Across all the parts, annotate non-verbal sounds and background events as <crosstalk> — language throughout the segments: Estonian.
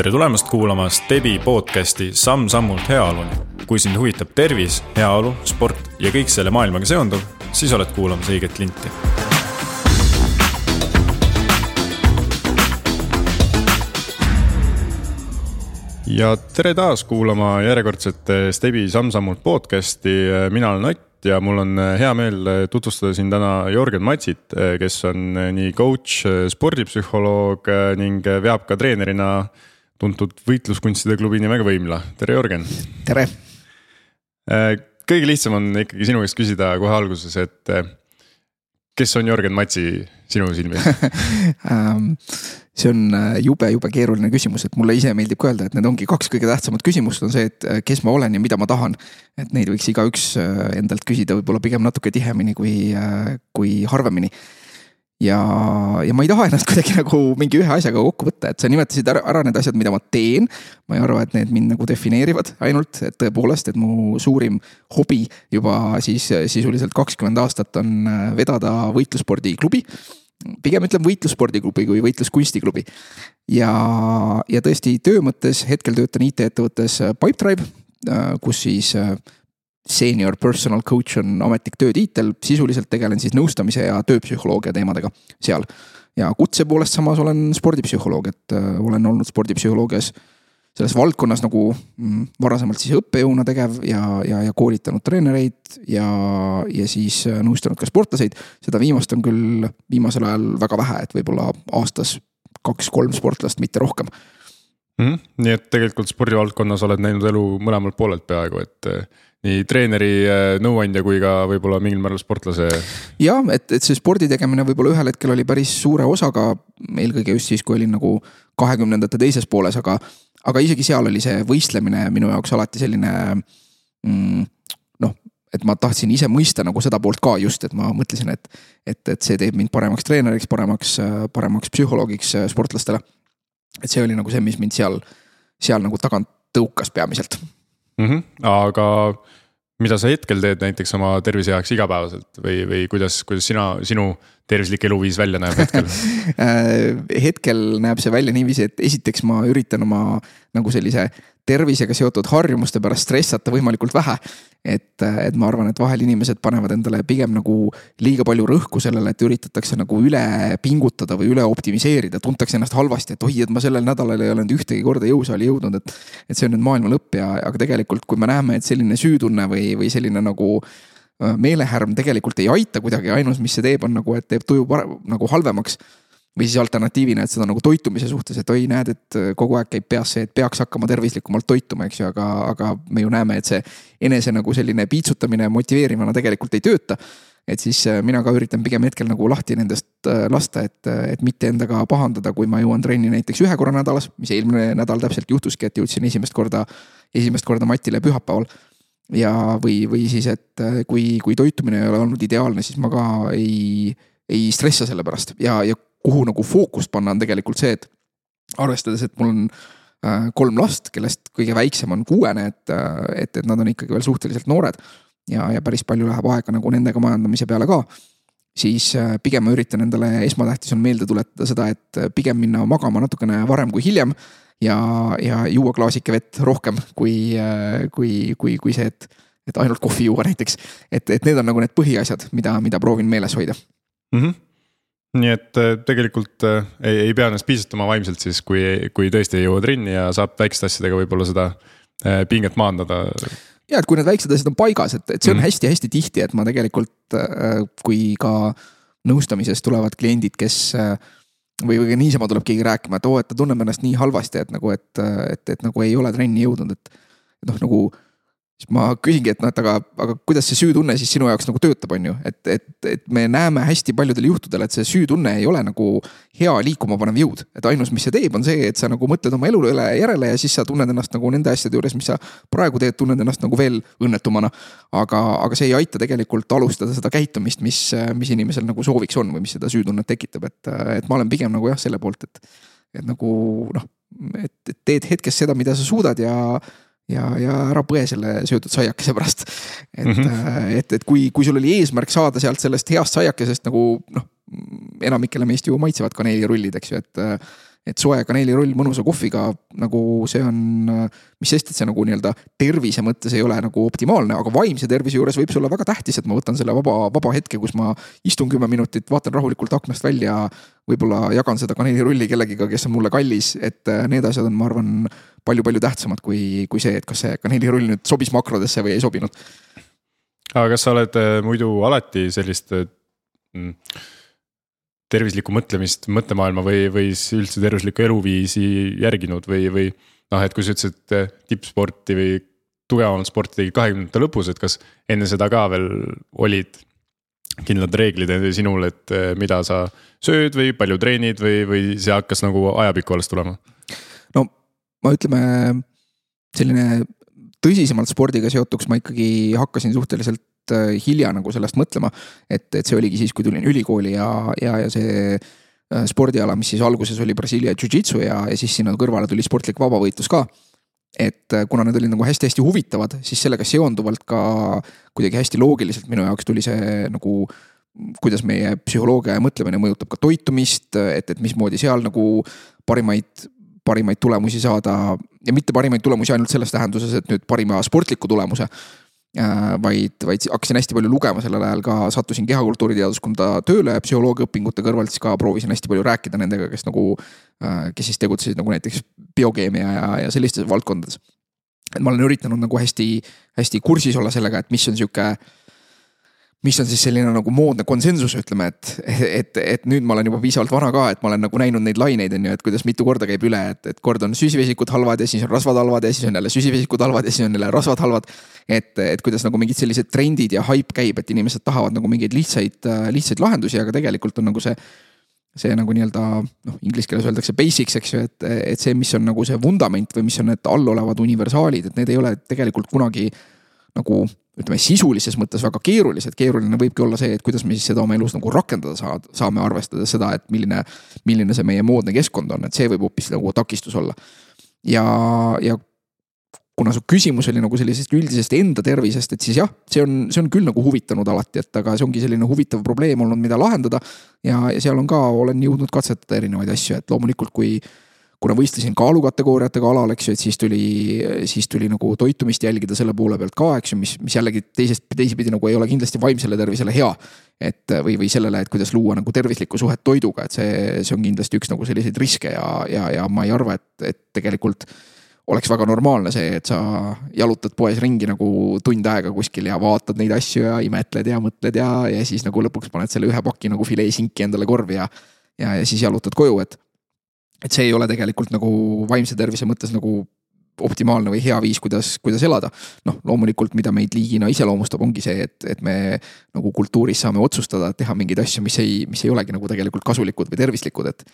tere tulemast kuulama Stebi podcasti Samm-sammult heaoluni. kui sind huvitab tervis, heaolu, sport ja kõik selle maailmaga seonduv, siis oled kuulamas õiget linti. ja tere taas kuulama järjekordset Stebi Samm-sammult podcasti, mina olen Ott ja mul on hea meel tutvustada siin täna Jörgen Matsit, kes on nii coach, spordipsühholoog ning veab ka treenerina tuntud võitluskunstide klubi nimega Võimla, tere Jörgen. tere. kõige lihtsam on ikkagi sinu käest küsida kohe alguses, et kes on Jörgen Matsi sinu silmis <laughs> ähm, see on äh, jube, jube keeruline küsimus, et mulle ise meeldib ka öelda, et need ongi kaks kõige tähtsamat küsimust on see, et äh, kes ma olen ja mida ma tahan. et neid võiks igaüks äh, endalt küsida võib-olla pigem natuke tihemini kui, kui harvemini ja, ja ma ei taha ennast <laughs> kuidagi nagu mingi ühe asjaga kokku võtta, et sa nimetasid ära, ära need asjad, mida ma teen. ma ei arva, et need mind nagu defineerivad ainult, et tõepoolest, et mu suurim hobi juba siis sisuliselt kakskümmend aastat on äh, vedada võitlusspordiklubi pigem ütlen võitlusspordiklubi kui võitluskunstiklubi. ja, ja tõesti töö mõttes hetkel töötan IT-ettevõttes Pipedrive, äh, kus siis äh, senior personal coach on ametlik töötiitel, sisuliselt tegelen siis nõustamise ja tööpsühholoogia teemadega seal. ja kutse poolest samas olen spordipsühholoog, et äh, olen olnud spordipsühholoogias selles valdkonnas nagu mm, varasemalt siis õppejõuna tegev ja, ja, ja koolitanud treenereid ja, ja siis äh, nõustanud ka sportlaseid. seda viimast on küll viimasel ajal väga vähe, et võib-olla aastas kaks-kolm sportlast, mitte rohkem mm. -hmm. nii et tegelikult spordivaldkonnas oled näinud elu mõlemalt poolelt peaaegu, et äh, nii treeneri äh, nõuandja kui ka võib-olla mingil määral sportlase. jah, et, et see spordi tegemine võib-olla ühel hetkel oli päris suure osaga, eelkõige just siis, kui olin nagu kahekümnendate teises pooles, aga, aga isegi seal oli see võistlemine minu jaoks alati selline mm, noh, et ma tahtsin ise mõista nagu seda poolt ka just, et ma mõtlesin, et, et, et see teeb mind paremaks treeneriks, paremaks, paremaks psühholoogiks sportlastele. et see oli nagu see, mis mind seal, seal nagu tagant tõukas peamiselt mm. -hmm. aga mida sa hetkel teed näiteks oma tervise heaks igapäevaselt või, või kuidas, kuidas sina, sinu tervislik eluviis välja näeb hetkel <laughs> äh, hetkel näeb see välja niiviisi, et esiteks ma üritan oma nagu sellise tervisega seotud harjumuste pärast stressata võimalikult vähe. et, et ma arvan, et vahel inimesed panevad endale pigem nagu liiga palju rõhku sellele, et üritatakse nagu üle pingutada või üle optimiseerida, tuntakse ennast halvasti, et oi, et ma sellel nädalal ei ole nüüd ühtegi korda jõusaali jõudnud, et. et see on nüüd maailma lõpp ja, aga tegelikult, kui me näeme, et selline süütunne või, või selline nagu äh, meelehärm tegelikult ei aita kuidagi, ainus, mis see teeb, on nagu, et teeb tuju nagu halvemaks või siis alternatiivina, et seda nagu toitumise suhtes, et oi, näed, et äh, kogu aeg käib peas see, et peaks hakkama tervislikumalt toituma, eks ju, aga, aga me ju näeme, et see enese nagu selline piitsutamine motiveerivana tegelikult ei tööta. et siis äh, mina ka üritan pigem hetkel nagu lahti nendest äh, lasta, et, et mitte endaga pahandada, kui ma jõuan trenni näiteks ühe korra nädalas, mis eelmine nädal täpselt juhtuski, et jõudsin esimest korda, esimest korda matile pühapäeval ja, või, või siis, et kui, kui toitumine ei ole olnud ideaalne, siis ma ka ei, ei stressa selle pärast ja, ja kuhu nagu fookust panna, on tegelikult see, et arvestades, et mul on äh, kolm last, kellest kõige väiksem on kuuene, et, äh, et, et nad on ikkagi veel suhteliselt noored. ja, ja päris palju läheb aega nagu nendega majandamise peale ka. siis äh, pigem ma üritan endale, esmatähtis on meelde tuletada seda, et pigem minna magama natukene varem kui hiljem. ja, ja juua klaasike vett rohkem kui, kui, kui, kui see, et, et ainult kohvi juua näiteks. et, et need on nagu need põhiasjad, mida, mida proovin meeles hoida mm. -hmm nii et äh, tegelikult äh, ei, ei pea ennast piisutama vaimselt siis, kui, kui tõesti ei jõua trenni ja saab väikeste asjadega võib-olla seda äh, pinget maandada. ja, et kui need väiksed asjad on paigas, et, et see on hästi-hästi mm. tihti, et ma tegelikult, kui ka nõustamises tulevad kliendid, kes või, või niisama tuleb keegi rääkima, et oo, et ta tunneb ennast nii halvasti, et nagu, et, et, et nagu ei ole trenni jõudnud, et noh, nagu siis ma küsingi, et noh, et aga, aga kuidas see süütunne siis sinu jaoks nagu töötab, on ju, et, et, et me näeme hästi paljudel juhtudel, et see süütunne ei ole nagu hea liikuma panev jõud. et ainus, mis see teeb, on see, et sa nagu mõtled oma elu üle järele ja siis sa tunned ennast nagu nende asjade juures, mis sa praegu teed, tunned ennast nagu veel õnnetumana. aga, aga see ei aita tegelikult alustada seda käitumist, mis, mis inimesel nagu sooviks on või mis seda süütunnet tekitab, et, et ma olen pigem nagu jah, selle poolt, et, et nagu noh, et, teed hetkes seda, mida sa suudad ja ja, ja ära põe selle söödud saiakese pärast. et mm, -hmm. et, et kui, kui sul oli eesmärk saada sealt sellest heast saiakesest nagu noh, enamikele meist ju maitsevad kaneelirullid, eks ju, et. Et soe kaneelirull mõnusa kohviga nagu see on, mis sest, et see nagu nii-öelda tervise mõttes ei ole nagu optimaalne, aga vaimse tervise juures võib see olla väga tähtis, et ma võtan selle vaba, vaba hetke, kus ma istun kümme minutit, vaatan rahulikult aknast välja. võib-olla jagan seda kaneelirulli kellegiga, kes on mulle kallis, et äh, need asjad on, ma arvan, palju-palju tähtsamad kui, kui see, et kas see kaneelirull nüüd sobis makrodesse või ei sobinud. aga kas sa oled äh, muidu alati sellist mm, tervislikku mõtlemist, mõttemaailma või, või üldse tervislikku eluviisi järginud või, või noh, et kui sa ütlesid tippsporti või tugevamat sporti tegid kahekümnendate lõpus, et kas enne seda ka veel olid kindlad reeglid sinul, et eh, mida sa sööd või palju treenid või, või see hakkas nagu ajapikku alles tulema? no ma ütleme, selline tõsisemalt spordiga seotuks ma ikkagi hakkasin suhteliselt hilja nagu sellest mõtlema. et, et see oligi siis, kui tulin ülikooli ja, ja, ja see äh, spordiala, mis siis alguses oli Brasiilia jujitsu ja, ja siis sinna kõrvale tuli sportlik vabavõitlus ka. et äh, kuna need olid nagu hästi-hästi huvitavad, siis sellega seonduvalt ka kuidagi hästi loogiliselt minu jaoks tuli see nagu kuidas meie psühholoogia ja mõtlemine mõjutab ka toitumist, et, et mismoodi seal nagu parimaid parimaid tulemusi saada ja mitte parimaid tulemusi ainult selles tähenduses, et nüüd parima sportliku tulemuse, Äh, vaid, vaid hakkasin hästi palju lugema sellel ajal ka, sattusin kehakultuuri teaduskonda tööle psühholoogia õpingute kõrvalt, siis ka proovisin hästi palju rääkida nendega, kes nagu, äh, kes siis tegutsesid nagu näiteks biokeemia ja, ja sellistes valdkondades. et ma olen üritanud nagu hästi, hästi kursis olla sellega, et mis on sihuke mis on siis selline nagu moodne konsensus, ütleme, et, et, et nüüd ma olen juba piisavalt vana ka, et ma olen nagu näinud neid laineid, on ju, et kuidas mitu korda käib üle, et, et kord on süsivesikud halvad ja siis on rasvad halvad ja siis on jälle süsivesikud halvad ja siis on jälle rasvad halvad. et, et kuidas nagu mingid sellised trendid ja haip käib, et inimesed tahavad nagu mingeid lihtsaid, lihtsaid lahendusi, aga tegelikult on nagu see see nagu nii-öelda noh, inglise keeles öeldakse basics, eks ju, et, et see, mis on nagu see vundament või mis on need allolevad universaalid, et need ei ole tegelikult kunagi nagu ütleme sisulises mõttes väga keerulised, keeruline võibki olla see, et kuidas me siis seda oma elus nagu rakendada saad, saame, arvestades seda, et milline, milline see meie moodne keskkond on, et see võib hoopis nagu takistus olla. ja, ja kuna su küsimus oli nagu sellisest üldisest enda tervisest, et siis jah, see on, see on küll nagu huvitanud alati, et aga see ongi selline huvitav probleem olnud, mida lahendada. ja, ja seal on ka, olen jõudnud katsetada erinevaid asju, et loomulikult, kui kuna võistlesin kaalukategooriatega alal, eks ju, et siis tuli, siis tuli nagu toitumist jälgida selle poole pealt ka, eks ju, mis, mis jällegi teisest, teisipidi nagu ei ole kindlasti vaimsele tervisele hea. et või, või sellele, et kuidas luua nagu tervislikku suhet toiduga, et see, see on kindlasti üks nagu selliseid riske ja, ja, ja ma ei arva, et, et tegelikult oleks väga normaalne see, et sa jalutad poes ringi nagu tund aega kuskil ja vaatad neid asju ja imetled ja mõtled ja, ja siis nagu lõpuks paned selle ühe paki nagu fileesinki endale korvi ja. ja, ja siis jalutad koju, et et see ei ole tegelikult nagu vaimse tervise mõttes nagu optimaalne või hea viis, kuidas, kuidas elada. noh, loomulikult, mida meid liigina iseloomustab, ongi see, et, et me nagu kultuuris saame otsustada, teha mingeid asju, mis ei, mis ei olegi nagu tegelikult kasulikud või tervislikud, et.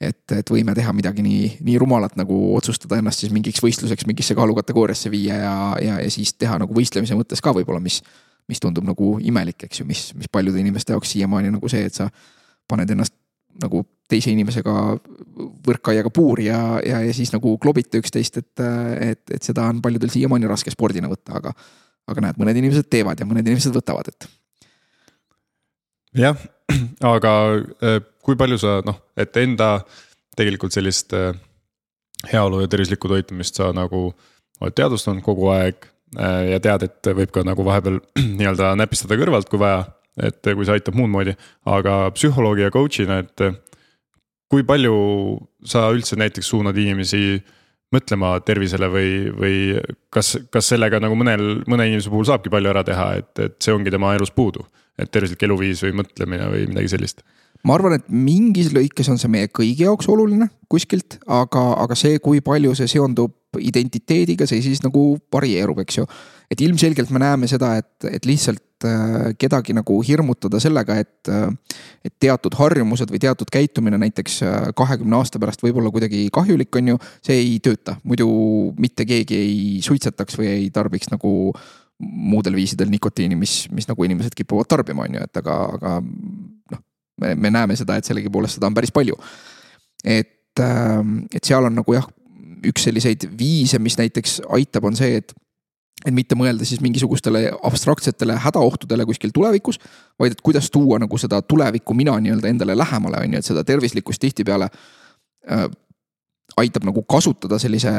et, et võime teha midagi nii, nii rumalat nagu otsustada ennast siis mingiks võistluseks mingisse kaalukategooriasse viia ja, ja, ja siis teha nagu võistlemise mõttes ka võib-olla, mis. mis tundub nagu imelik, eks ju, mis, mis paljude inimeste jaoks siiamaani nagu see, et sa paned ennast nagu teise inimesega võrkaiaga puuri ja, ja, ja siis nagu klobite üksteist, et, et, et seda on paljudel siiamaani raske spordina võtta, aga, aga näed, mõned inimesed teevad ja mõned inimesed võtavad, et. jah, aga äh, kui palju sa noh, et enda tegelikult sellist äh, heaolu ja tervislikku toitumist sa nagu oled teadvustanud kogu aeg äh, ja tead, et võib ka nagu vahepeal <clears throat> nii-öelda näpistada kõrvalt, kui vaja et kui see aitab muud moodi, aga psühholoogi ja coach'ina, et kui palju sa üldse näiteks suunad inimesi mõtlema tervisele või, või kas, kas sellega nagu mõnel, mõne inimese puhul saabki palju ära teha, et, et see ongi tema elus puudu, et tervislik eluviis või mõtlemine või midagi sellist? ma arvan, et mingis lõikes on see meie kõigi jaoks oluline kuskilt, aga, aga see, kui palju see seondub identiteediga, see siis nagu varieerub, eks ju. Et ilmselgelt me näeme seda, et, et lihtsalt Äh, kedagi nagu hirmutada sellega, et, äh, et teatud harjumused või teatud käitumine näiteks äh, kahekümne aasta pärast võib olla kuidagi kahjulik, on ju. see ei tööta, muidu mitte keegi ei suitsetaks või ei tarbiks nagu muudel viisidel nikotiini, mis, mis nagu inimesed kipuvad tarbima, on ju, et aga, aga noh. me, me näeme seda, et sellegipoolest seda on päris palju. et, et seal on nagu jah, üks selliseid viise, mis näiteks aitab, on see, et et mitte mõelda siis mingisugustele abstraktsetele hädaohtudele kuskil tulevikus, vaid et kuidas tuua nagu seda tulevikku mina nii-öelda endale lähemale, on ju, et seda tervislikkust tihtipeale aitab nagu kasutada sellise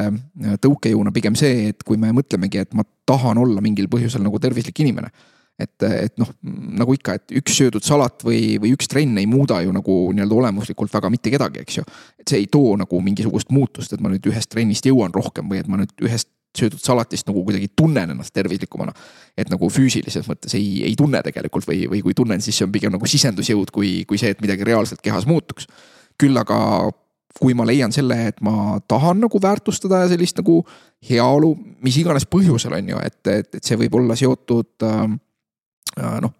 tõukejõuna pigem see, et kui me mõtlemegi, et ma tahan olla mingil põhjusel nagu tervislik inimene et, et noh, nagu ikka, et üks söödud salat või, või üks trenn ei muuda ju nagu nii-öelda olemuslikult väga mitte kedagi, eks ju. et see ei too nagu mingisugust muutust, et ma nüüd ühest trennist jõuan rohkem või et ma nüüd ühest söödud salatist nagu kuidagi tunnen ennast tervislikumana. et nagu füüsilises mõttes ei, ei tunne tegelikult või, või kui tunnen, siis see on pigem nagu sisendusjõud, kui, kui see, et midagi reaalselt kehas muutuks. küll aga kui ma leian selle, et ma tahan nagu väärtustada sellist nagu heaolu, mis iganes põhjusel on ju, et, et, et see võib olla seotud äh, noh,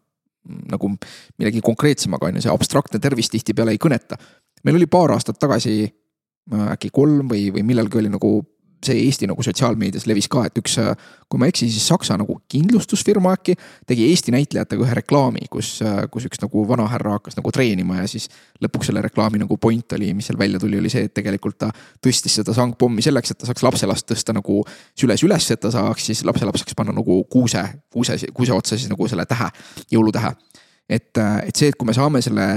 nagu millegi konkreetsemaga on ju, see abstraktne tervis tihtipeale ei kõneta. meil oli paar aastat tagasi, äkki kolm või, või millalgi oli nagu see Eesti nagu sotsiaalmeedias levis ka, et üks, kui ma ei eksi, siis Saksa nagu kindlustusfirma äkki tegi Eesti näitlejatega ühe reklaami, kus, kus üks nagu vanahärra hakkas nagu treenima ja siis lõpuks selle reklaami nagu point oli, mis seal välja tuli, oli see, et tegelikult ta tõstis seda sangpommi selleks, et ta saaks lapselast tõsta nagu süles üles, et ta saaks siis lapselaps saaks panna nagu kuuse, kuuse, kuuse otsa siis nagu selle tähe, jõulutähe. et, et see, et kui me saame selle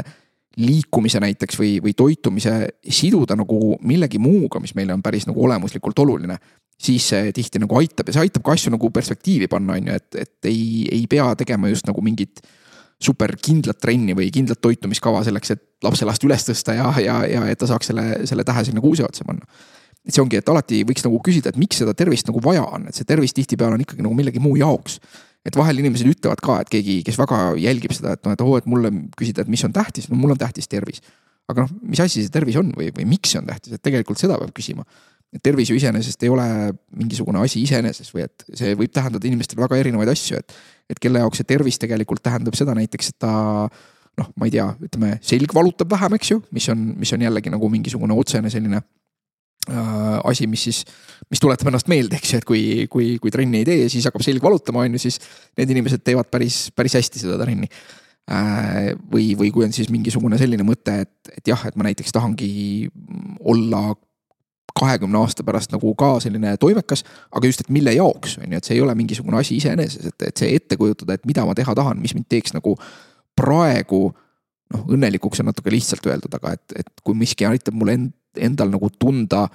liikumise näiteks või, või toitumise siduda nagu millegi muuga, mis meile on päris nagu olemuslikult oluline. siis see tihti nagu aitab ja see aitab ka asju nagu perspektiivi panna, on ju, et, et ei, ei pea tegema just nagu mingit super kindlat trenni või kindlat toitumiskava selleks, et lapselast üles tõsta ja, ja, ja et ta saaks selle, selle tähe sinna kuuse otsa panna. et see ongi, et alati võiks nagu küsida, et miks seda tervist nagu vaja on, et see tervis tihtipeale on ikkagi nagu millegi muu jaoks et vahel inimesed ütlevad ka, et keegi, kes väga jälgib seda, et noh, et oo, et mulle küsida, et mis on tähtis, no mul on tähtis tervis. aga noh, mis asi see tervis on või, või miks see on tähtis, et tegelikult seda peab küsima. et tervis ju iseenesest ei ole mingisugune asi iseeneses või et see võib tähendada inimestele väga erinevaid asju, et. et kelle jaoks see tervis tegelikult tähendab seda näiteks, et ta noh, ma ei tea, ütleme selg valutab vähem, eks ju, mis on, mis on jällegi nagu mingisugune otsene selline asi, mis siis, mis tuletab ennast meelde, eks ju, et kui, kui, kui trenni ei tee ja siis hakkab selg valutama, on ju, siis need inimesed teevad päris, päris hästi seda trenni. Äh, või, või kui on siis mingisugune selline mõte, et, et jah, et ma näiteks tahangi olla kahekümne aasta pärast nagu ka selline toimekas, aga just, et mille jaoks on ju, et see ei ole mingisugune asi iseeneses, et, et see ette kujutada, et mida ma teha tahan, mis mind teeks nagu praegu noh, õnnelikuks on natuke lihtsalt öeldud, aga et, et kui miski aitab mul end, endal nagu tunda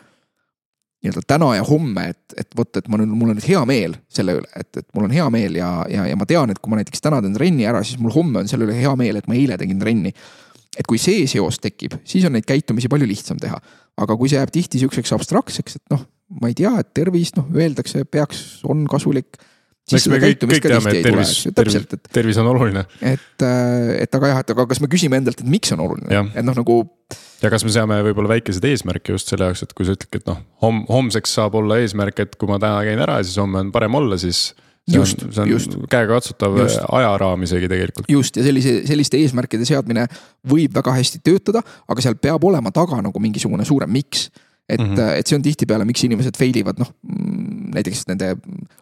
nii-öelda täna ja homme, et, et vot, et ma nüüd, mul on nüüd hea meel selle üle, et, et mul on hea meel ja, ja, ja ma tean, et kui ma näiteks täna teen trenni ära, siis mul homme on selle üle hea meel, et ma eile tegin trenni. et kui see seos tekib, siis on neid käitumisi palju lihtsam teha. aga kui see jääb tihti sihukeseks abstraktseks, et noh, ma ei tea, et tervis, noh, öeldakse, peaks, on kasulik eks me kõik, kõik teame, et tervis, tervis, tervis on oluline. et, äh, et aga jah, et aga kas me küsime endalt, et miks on oluline, et noh, nagu. ja kas me seame võib-olla väikeseid eesmärke just selle jaoks, et kui sa ütledki, et noh, homm-, homseks saab olla eesmärk, et kui ma täna käin ära, siis homme on parem olla, siis just, just. käegakatsutav ajaraam isegi tegelikult. just ja sellise, selliste eesmärkide seadmine võib väga hästi töötada, aga seal peab olema taga nagu mingisugune suurem miks et mm, -hmm. et see on tihtipeale, miks inimesed fail ivad, noh näiteks nende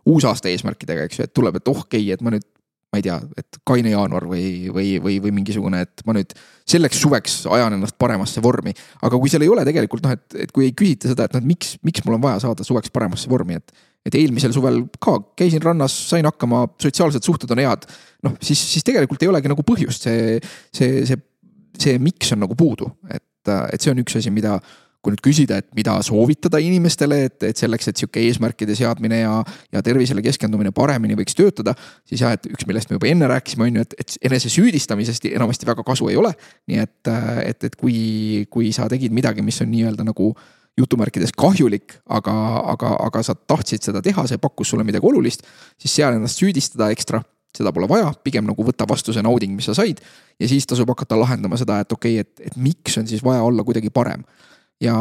uusaasta eesmärkidega, eks ju, et tuleb, et oh okei okay,, et ma nüüd ma ei tea, et kaine jaanuar või, või, või, või mingisugune, et ma nüüd selleks suveks ajan ennast paremasse vormi. aga kui seal ei ole tegelikult noh, et, et kui ei küsita seda, et noh, et miks, miks mul on vaja saada suveks paremasse vormi, et. et eelmisel suvel ka käisin rannas, sain hakkama, sotsiaalsed suhted on head. noh, siis, siis tegelikult ei olegi nagu põhjust, see, see, see, see miks on nagu puudu, et, et see on üks asi, mida kui nüüd küsida, et mida soovitada inimestele, et, et selleks, et sihuke eesmärkide seadmine ja, ja tervisele keskendumine paremini võiks töötada. siis jah, et üks, millest me juba enne rääkisime, on ju, et, et enese süüdistamisest enamasti väga kasu ei ole. nii et, et, et kui, kui sa tegid midagi, mis on nii-öelda nagu jutumärkides kahjulik, aga, aga, aga sa tahtsid seda teha, see pakkus sulle midagi olulist, siis seal ennast süüdistada ekstra seda pole vaja, pigem nagu võta vastu see nauding, mis sa said. ja siis tasub hakata lahendama seda, et okei okay,, et, et miks on siis vaja olla kuidagi parem ja,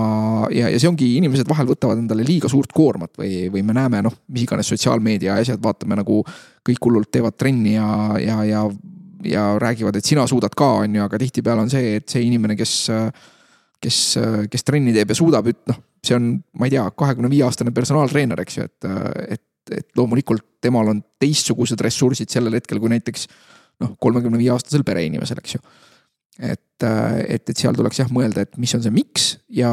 ja, ja see ongi, inimesed vahel võtavad endale liiga suurt koormat või, või me näeme noh, mis iganes sotsiaalmeedia asjad, vaatame nagu kõik hullult teevad trenni ja, ja, ja, ja räägivad, et sina suudad ka, on ju, aga tihtipeale on see, et see inimene, kes, kes, kes trenni teeb ja suudab, noh, see on, ma ei tea, kahekümne viie aastane personaaltreener, eks ju, et, et, et loomulikult temal on teistsugused ressursid sellel hetkel kui näiteks noh, kolmekümne viie aastasel pereinimesel, eks ju. Et, et, et seal tuleks jah mõelda, et mis on see miks ja,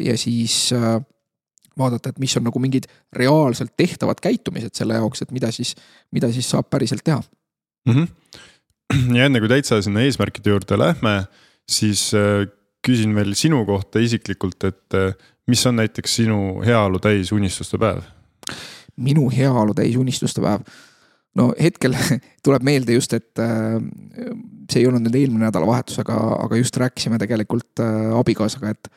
ja siis äh, vaadata, et mis on nagu mingid reaalselt tehtavad käitumised selle jaoks, et mida siis, mida siis saab päriselt teha mm. -hmm. <clears throat> ja enne kui täitsa sinna eesmärkide juurde lähme, siis äh, küsin veel sinu kohta isiklikult, et äh, mis on näiteks sinu heaolu täis unistuste päev? minu heaolu täis unistuste päev no hetkel <laughs> tuleb meelde just, et äh, see ei olnud nüüd eelmine nädalavahetus, aga, aga just rääkisime tegelikult äh, abikaasaga, et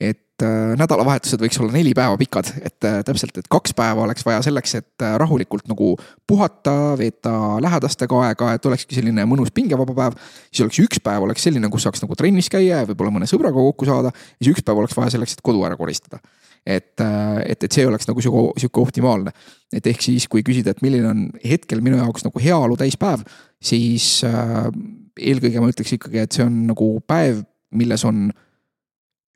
et äh, nädalavahetused võiks olla neli päeva pikad, et äh, täpselt, et kaks päeva oleks vaja selleks, et rahulikult nagu puhata, veeta lähedastega aega, et olekski selline mõnus pingevaba päev. siis oleks üks päev oleks selline, kus saaks nagu trennis käia ja võib-olla mõne sõbraga kokku saada. siis üks päev oleks vaja selleks, et kodu ära koristada. et, et, et see oleks nagu sihuke, sihuke optimaalne. et ehk siis, kui küsida, et milline on hetkel minu jaoks nagu heaolu täispäev, siis äh, eelkõige ma ütleks ikkagi, et see on nagu päev, milles on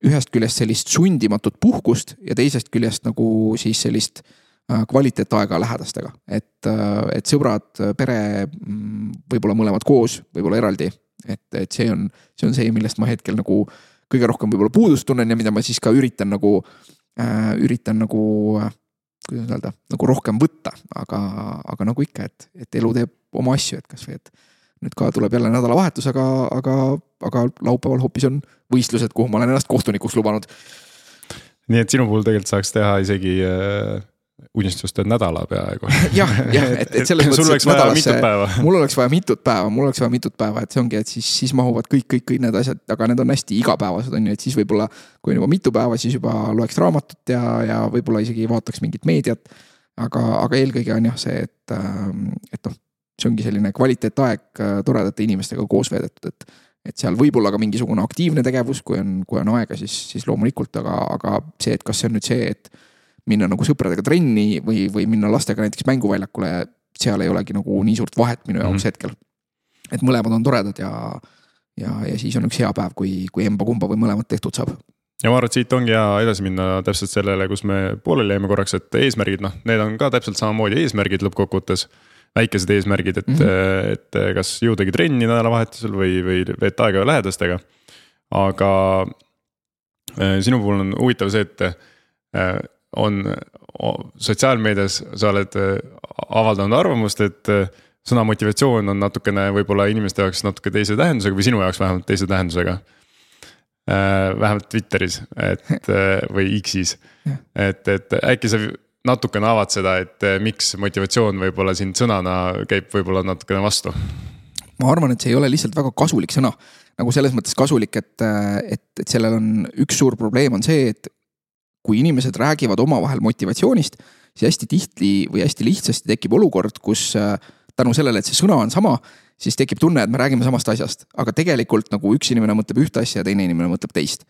ühest küljest sellist sundimatut puhkust ja teisest küljest nagu siis sellist äh, kvaliteetaega lähedastega, et, äh, et sõbrad, pere, mm, võib-olla mõlemad koos, võib-olla eraldi. et, et see on, see on see, millest ma hetkel nagu kõige rohkem võib-olla puudust tunnen ja mida ma siis ka üritan nagu äh,, üritan nagu äh, kuidas öelda, nagu rohkem võtta, aga, aga nagu ikka, et, et elu teeb oma asju, et kasvõi, et nüüd ka tuleb jälle nädalavahetus, aga, aga, aga laupäeval hoopis on võistlused, kuhu ma olen ennast kohtunikuks lubanud. nii et sinu puhul tegelikult saaks teha isegi äh, unistuste nädala peaaegu jah, jah, et, et selles <laughs> mõttes. mitut päeva. <laughs> mul oleks vaja mitut päeva, mul oleks vaja mitut päeva, et see ongi, et siis, siis mahuvad kõik, kõik, kõik need asjad, aga need on hästi igapäevased, on ju, et siis võib-olla. kui on juba mitu päeva, siis juba loeks raamatut ja, ja võib-olla isegi vaataks mingit meediat. aga, aga eelkõige on jah see, et, ähm, et noh, see ongi selline kvaliteetaeg äh, toredate inimestega koos veedetud, et. et seal võib olla ka mingisugune aktiivne tegevus, kui on, kui on aega, siis, siis loomulikult, aga, aga see, et kas see on nüüd see, et. minna nagu sõpradega trenni või, või minna lastega näiteks mänguväljakule, seal ei olegi nagu nii suurt vahet minu jaoks mm -hmm. hetkel. et mõlemad on toredad ja, ja, ja siis on üks hea päev, kui, kui emba-kumba või mõlemat tehtud saab ja ma arvan, et siit ongi hea edasi minna täpselt sellele, kus me pooleli jäime korraks, et eesmärgid, noh, need on ka täpselt samamoodi eesmärgid lõppkokkuvõttes väikesed eesmärgid, et mm, -hmm. et kas jõudagi trenni nädalavahetusel või, või veeta aega lähedastega. aga äh, sinu puhul on huvitav see, et äh, on sotsiaalmeedias, sa oled avaldanud arvamust, et sõna motivatsioon on natukene võib-olla inimeste jaoks natuke teise tähendusega või sinu jaoks vähemalt teise tähendusega. vähemalt Twitteris, et <laughs> või X-is, et, et äkki sa natukene avad seda, et eh, miks motivatsioon võib-olla sind sõnana käib võib-olla natukene vastu? ma arvan, et see ei ole lihtsalt väga kasulik sõna. nagu selles mõttes kasulik, et, et, et sellel on üks suur probleem on see, et kui inimesed räägivad omavahel motivatsioonist, siis hästi tihti või hästi lihtsasti tekib olukord, kus eh, tänu sellele, et see sõna on sama, siis tekib tunne, et me räägime samast asjast, aga tegelikult nagu üks inimene mõtleb ühte asja ja teine inimene mõtleb teist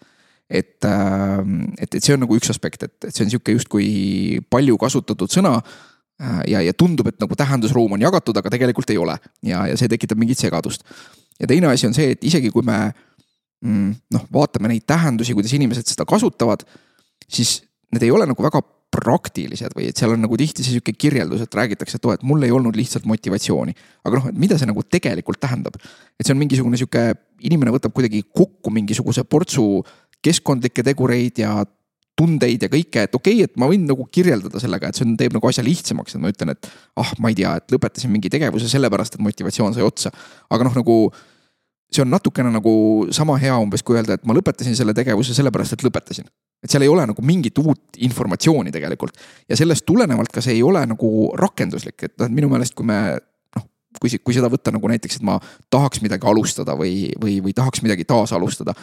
et, ähm, et, et see on nagu üks aspekt, et, et see on sihuke justkui palju kasutatud sõna. Äh, ja, ja tundub, et nagu tähendusruum on jagatud, aga tegelikult ei ole ja, ja see tekitab mingit segadust. ja teine asi on see, et isegi kui me mm, noh, vaatame neid tähendusi, kuidas inimesed seda kasutavad, siis need ei ole nagu väga praktilised või et seal on nagu tihti see sihuke kirjeldus, et räägitakse, et oo, et mul ei olnud lihtsalt motivatsiooni. aga noh, et mida see nagu tegelikult tähendab? et see on mingisugune sihuke, inimene võtab kuidagi kokku mingisuguse portsu keskkondlikke tegureid ja tundeid ja kõike, et okei okay,, et ma võin nagu kirjeldada sellega, et see on, teeb nagu asja lihtsamaks, et ma ütlen, et ah, ma ei tea, et lõpetasin mingi tegevuse sellepärast, et motivatsioon sai otsa. aga noh, nagu see on natukene nagu sama hea umbes, kui öelda, et ma lõpetasin selle tegevuse sellepärast, et lõpetasin. et seal ei ole nagu mingit uut informatsiooni tegelikult ja sellest tulenevalt ka see ei ole nagu rakenduslik, et noh, minu meelest, kui me noh, kui, kui seda võtta nagu näiteks, et ma tahaks midagi alustada või, või, või tahaks midagi taasalustada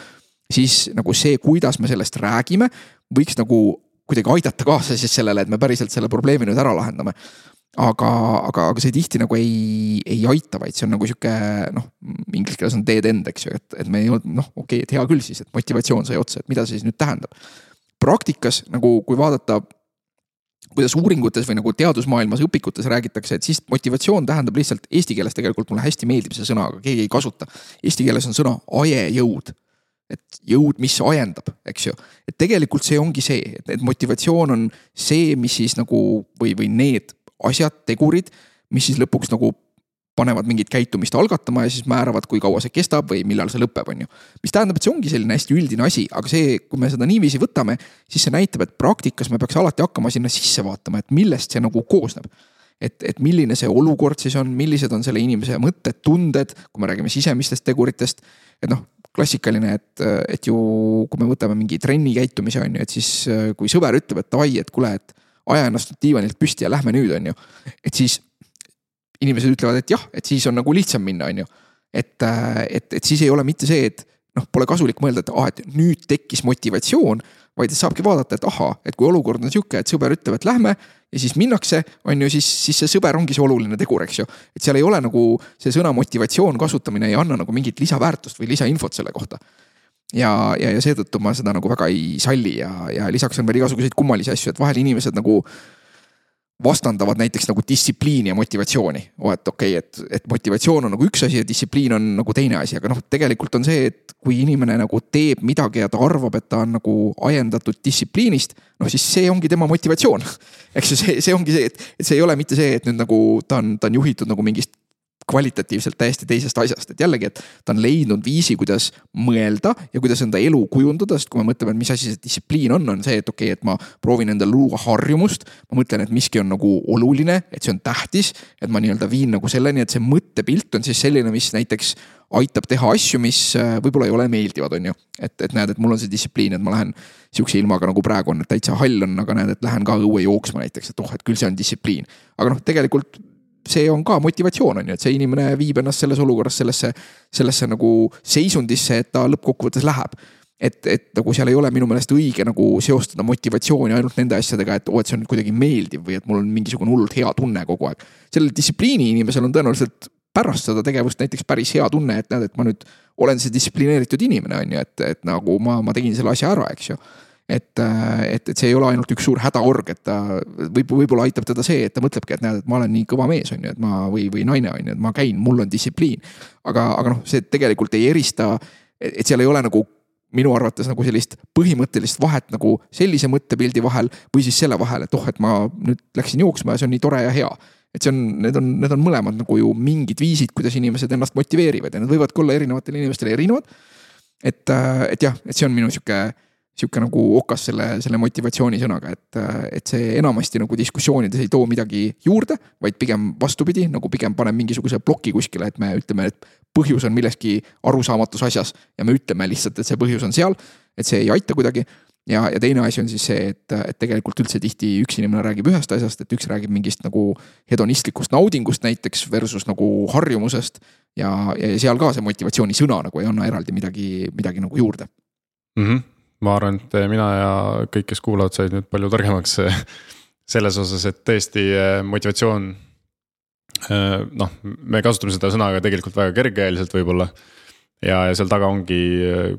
siis nagu see, kuidas me sellest räägime, võiks nagu kuidagi aidata kaasa siis sellele, et me päriselt selle probleemi nüüd ära lahendame. aga, aga, aga see tihti nagu ei, ei aita, vaid see on nagu sihuke noh, inglise keeles on dead end, eks ju, et, et me ei olnud noh, okei okay,, et hea küll siis, et motivatsioon sai otsa, et mida see siis nüüd tähendab. praktikas nagu, kui vaadata kuidas uuringutes või nagu teadusmaailmas õpikutes räägitakse, et siis motivatsioon tähendab lihtsalt eesti keeles tegelikult mulle hästi meeldib see sõna, aga keegi ei kasuta. Eesti keeles on sõna ajejõud et jõud, mis ajendab, eks ju. et tegelikult see ongi see, et, motivatsioon on see, mis siis nagu või, või need asjad, tegurid, mis siis lõpuks nagu panevad mingit käitumist algatama ja siis määravad, kui kaua see kestab või millal see lõpeb, on ju. mis tähendab, et see ongi selline hästi üldine asi, aga see, kui me seda niiviisi võtame, siis see näitab, et praktikas me peaks alati hakkama sinna sisse vaatama, et millest see nagu koosneb et, et milline see olukord siis on, millised on selle inimese mõtted, tunded, kui me räägime sisemistest teguritest. et noh, klassikaline, et, et ju kui me võtame mingi trenni käitumise on ju, et siis kui sõber ütleb, et davai, et kuule, et aja ennast diivanilt püsti ja lähme nüüd on ju. et siis inimesed ütlevad, et jah, et siis on nagu lihtsam minna, on ju. et, et, et siis ei ole mitte see, et noh, pole kasulik mõelda, et ah, et nüüd tekkis motivatsioon vaid saabki vaadata, et ahah, et kui olukord on sihuke, et sõber ütleb, et lähme ja siis minnakse, on ju, siis, siis see sõber ongi see oluline tegur, eks ju. et seal ei ole nagu see sõna motivatsioon kasutamine ei anna nagu mingit lisaväärtust või lisainfot selle kohta. ja, ja, ja seetõttu ma seda nagu väga ei salli ja, ja lisaks on veel igasuguseid kummalisi asju, et vahel inimesed nagu vastandavad näiteks nagu distsipliini ja motivatsiooni. oo, et okei okay,, et, et motivatsioon on nagu üks asi ja distsipliin on nagu teine asi, aga noh, tegelikult on see, et kui inimene nagu teeb midagi ja ta arvab, et ta on nagu ajendatud distsipliinist. noh, siis see ongi tema motivatsioon. <laughs> eks ju, see, see ongi see, et, et see ei ole mitte see, et nüüd nagu ta on, ta on juhitud nagu mingist kvalitatiivselt täiesti teisest asjast, et jällegi, et ta on leidnud viisi, kuidas mõelda ja kuidas enda elu kujundada, sest kui me mõtleme, et mis asi see distsipliin on, on see, et okei okay,, et ma proovin endale luua harjumust. ma mõtlen, et miski on nagu oluline, et see on tähtis, et ma nii-öelda viin nagu selleni, et see mõttepilt on siis selline, mis näiteks aitab teha asju, mis äh, võib-olla ei ole meeldivad, on ju. et, et näed, et mul on see distsipliin, et ma lähen sihukese ilmaga nagu praegu on, et täitsa hall on, aga näed, et lähen ka õue jooksma näiteks, et oh, et küll see on distsipliin. aga noh, tegelikult see on ka motivatsioon, on ju, et see inimene viib ennast selles olukorras sellesse, sellesse nagu seisundisse, et ta lõppkokkuvõttes läheb et, et nagu seal ei ole minu meelest õige nagu seostada motivatsiooni ainult nende asjadega, et oo, et see on kuidagi meeldiv või et mul on mingisugune hullult hea tunne kogu aeg. sellel distsipliini inimesel on tõenäoliselt pärast seda tegevust näiteks päris hea tunne, et näed, et ma nüüd olen see distsiplineeritud inimene, on ju, et, et nagu ma, ma tegin selle asja ära, eks ju et, et, et see ei ole ainult üks suur hädaorg, et ta võib, võib-olla aitab teda see, et ta mõtlebki, et näed, et ma olen nii kõva mees, on ju, et ma või, või naine on ju, et ma käin, mul on distsipliin. aga, aga noh, see tegelikult ei erista, et seal ei ole nagu minu arvates nagu sellist põhimõttelist vahet nagu sellise mõttepildi vahel või siis selle vahel, et oh, et ma nüüd läksin jooksma ja see on nii tore ja hea. et see on, need on, need on mõlemad nagu ju mingid viisid, kuidas inimesed ennast motiveerivad ja need võivadki olla erinevatele inimestele erinevad. et, et jah, et see on minu sihuke sihuke nagu okas selle, selle motivatsioonisõnaga, et, et see enamasti nagu diskussioonides ei too midagi juurde, vaid pigem vastupidi, nagu pigem paneb mingisuguse ploki kuskile, et me ütleme, et põhjus on milleski arusaamatus asjas ja me ütleme lihtsalt, et see põhjus on seal. et see ei aita kuidagi ja, ja teine asi on siis see, et, et tegelikult üldse tihti üks inimene räägib ühest asjast, et üks räägib mingist nagu hedonistlikust naudingust näiteks versus nagu harjumusest. ja, ja seal ka see motivatsioonisõna nagu ei anna eraldi midagi, midagi nagu juurde mm. -hmm ma arvan, et mina ja kõik, kes kuulavad, said nüüd palju targemaks selles osas, et tõesti eh, motivatsioon. Eh, noh, me kasutame seda sõna ka tegelikult väga kergekäeliselt võib-olla. ja, ja seal taga ongi eh,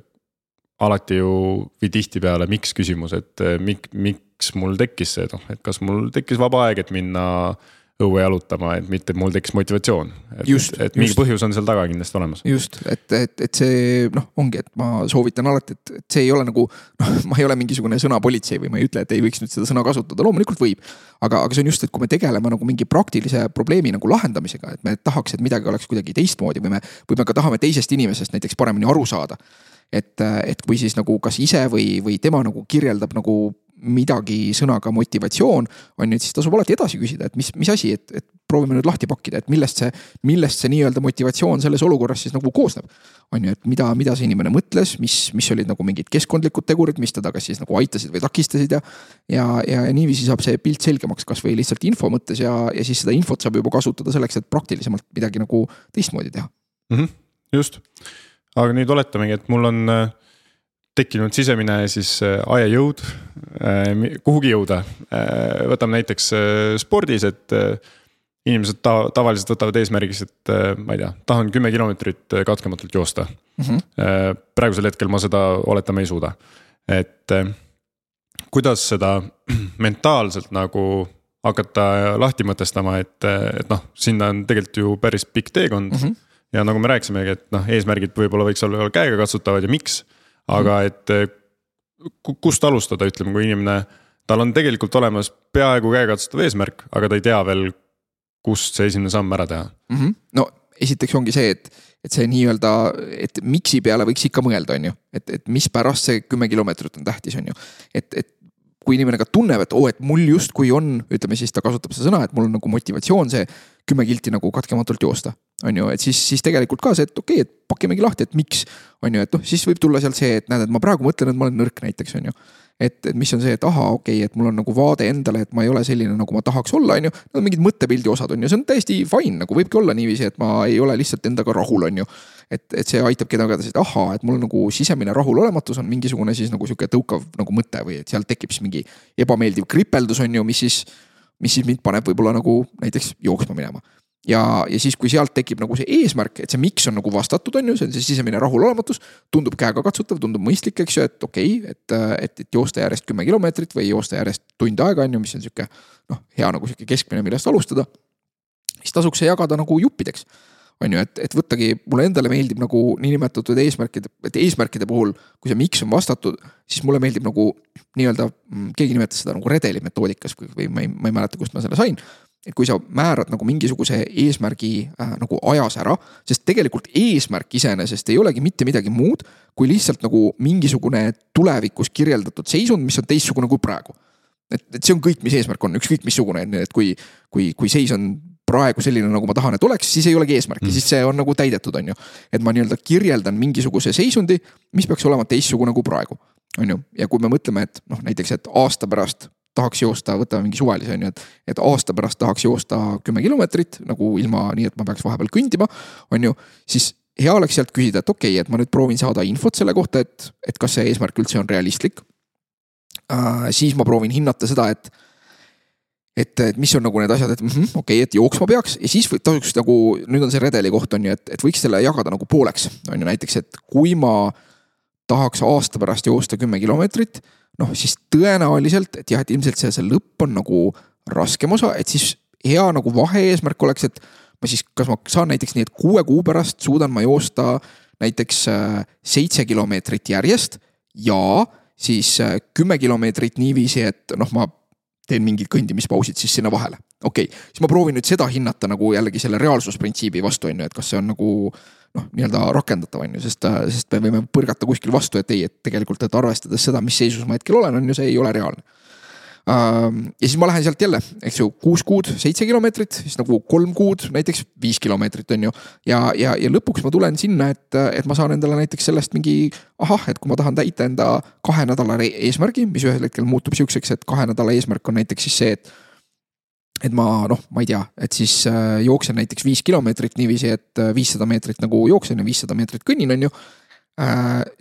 alati ju või tihtipeale miks küsimus, et mik-, miks mul tekkis see, noh, et kas mul tekkis vaba aeg, et minna õue jalutama, et mitte mul tekkis motivatsioon. et, et mingi just. põhjus on seal taga kindlasti olemas. just, et, et, et see noh, ongi, et ma soovitan alati, et, et see ei ole nagu noh, ma ei ole mingisugune sõnapolitsei või ma ei ütle, et ei võiks nüüd seda sõna kasutada, loomulikult võib. aga, aga see on just, et kui me tegeleme nagu mingi praktilise probleemi nagu lahendamisega, et me tahaks, et midagi oleks kuidagi teistmoodi või me, või me ka tahame teisest inimesest näiteks paremini aru saada et, et kui siis nagu kas ise või, või tema nagu kirjeldab nagu midagi sõnaga motivatsioon, on ju, et siis tasub alati edasi küsida, et mis, mis asi, et, et proovime nüüd lahti pakkida, et millest see, millest see nii-öelda motivatsioon selles olukorras siis nagu koosneb. on ju, et mida, mida see inimene mõtles, mis, mis olid nagu mingid keskkondlikud tegurid, mis teda kas siis nagu aitasid või takistasid ja. ja, ja, ja niiviisi saab see pilt selgemaks, kasvõi lihtsalt info mõttes ja, ja siis seda infot saab juba kasutada selleks, et praktilisemalt midagi nagu teistmoodi teha mm. -hmm, just, aga nüüd oletamegi, et mul on äh, tekkinud sisemine siis äh, ajajõud äh, kuhugi jõuda. Äh, võtame näiteks spordis, et inimesed ta, tavaliselt võtavad eesmärgiks, et ma ei tea, tahan kümme kilomeetrit katkematult joosta mm. -hmm. praegusel hetkel ma seda oletama ei suuda, et kuidas seda <clears throat> mentaalselt nagu hakata lahti mõtestama, et, et noh, sinna on tegelikult ju päris pikk teekond mm. -hmm. ja nagu me rääkisimegi, et noh, eesmärgid võib-olla võiks olla käegakatsutavad ja miks aga et eh, kust alustada, ütleme, kui inimene, tal on tegelikult olemas peaaegu käegakatsutav eesmärk, aga ta ei tea veel, kust see esimene samm ära teha mm. -hmm. no esiteks ongi see, et, et see nii-öelda, et miks'i peale võiks ikka mõelda, on ju, et, et mispärast see kümme kilomeetrit on tähtis, on ju. et, et kui inimene ka tunneb, et oo oh,, et mul justkui on, ütleme siis ta kasutab seda sõna, et mul on nagu motivatsioon see kümme kilti nagu katkematult joosta. On ju, et siis, siis tegelikult ka see, et okei okay,, et pakimegi lahti, et miks. on ju, et noh, siis võib tulla sealt see, et näed, et ma praegu mõtlen, et ma olen nõrk näiteks, on ju et, et mis on see, et ahaa, okei okay,, et mul on nagu vaade endale, et ma ei ole selline, nagu ma tahaks olla, on ju. Need on mingid mõttepildi osad, on ju, see on täiesti fine, nagu võibki olla niiviisi, et ma ei ole lihtsalt endaga rahul, on ju. et, et see aitabki tagada seda, et ahaa, et mul nagu sisemine rahulolematus on mingisugune siis nagu sihuke tõukav nagu mõte või et sealt tekib siis mingi ebameeldiv kripeldus, on ju, mis siis mis siis mind paneb võib-olla nagu näiteks jooksma minema ja, ja siis, kui sealt tekib nagu see eesmärk, et see miks on nagu vastatud, on ju, see on see sisemine rahulolematus. tundub käegakatsutav, tundub mõistlik, eks ju, et okei okay,, et, et, et joosta järjest kümme kilomeetrit või joosta järjest tund aega, on ju, mis on sihuke. noh, hea nagu sihuke keskmine, millest alustada. siis tasuks see jagada nagu juppideks. on ju, et, et võttagi, mulle endale meeldib nagu niinimetatud eesmärkide, et eesmärkide puhul, kui see miks on vastatud, siis mulle meeldib nagu nii-öelda, keegi nimetas seda nagu redeli metoodikas või ma ei, ma ei mäleta, kust ma selle sain et kui sa määrad nagu mingisuguse eesmärgi äh, nagu ajas ära, sest tegelikult eesmärk iseenesest ei olegi mitte midagi muud, kui lihtsalt nagu mingisugune tulevikus kirjeldatud seisund, mis on teistsugune kui praegu. et, et see on kõik, mis eesmärk on, ükskõik missugune, et kui, kui, kui seis on praegu selline, nagu ma tahan, et oleks, siis ei olegi eesmärki mm., siis see on nagu täidetud, on ju. et ma nii-öelda kirjeldan mingisuguse seisundi, mis peaks olema teistsugune kui praegu, on ju, ja kui me mõtleme, et noh, näiteks, et aasta pärast tahaks joosta, võtame mingi suvalise on ju, et, et aasta pärast tahaks joosta kümme kilomeetrit nagu ilma nii, et ma peaks vahepeal kõndima, on ju, siis hea oleks sealt küsida, et okei okay,, et ma nüüd proovin saada infot selle kohta, et, et kas see eesmärk üldse on realistlik äh,. siis ma proovin hinnata seda, et, et, et mis on nagu need asjad, et mm -hmm, okei okay,, et jooksma peaks ja siis tasuks nagu, nüüd on see redeli koht on ju, et, et võiks selle jagada nagu pooleks, on ju näiteks, et kui ma tahaks aasta pärast joosta kümme kilomeetrit noh, siis tõenäoliselt, et jah, et ilmselt see, see lõpp on nagu raskem osa, et siis hea nagu vahe-eesmärk oleks, et ma siis, kas ma saan näiteks nii, et kuue kuu pärast suudan ma joosta näiteks äh, seitse kilomeetrit järjest ja siis äh, kümme kilomeetrit niiviisi, et noh, ma teen mingid kõndimispausid siis sinna vahele. okei okay., siis ma proovin nüüd seda hinnata nagu jällegi selle reaalsusprintsiibi vastu on ju, et kas see on nagu noh, nii-öelda rakendatav on ju, sest, sest me võime põrgata kuskil vastu, et ei, et tegelikult, et arvestades seda, mis seisus ma hetkel olen, on ju, see ei ole reaalne ja siis ma lähen sealt jälle, eks ju, kuus kuud, seitse kilomeetrit, siis nagu kolm kuud, näiteks viis kilomeetrit on ju. ja, ja, ja lõpuks ma tulen sinna, et, et ma saan endale näiteks sellest mingi ahah, et kui ma tahan täita enda kahe nädala eesmärgi, mis ühel hetkel muutub sihukeseks, et kahe nädala eesmärk on näiteks siis see, et et ma noh, ma ei tea, et siis äh, jooksen näiteks viis kilomeetrit niiviisi, et viissada meetrit nagu jooksen ja viissada meetrit kõnnin, on ju. Äh,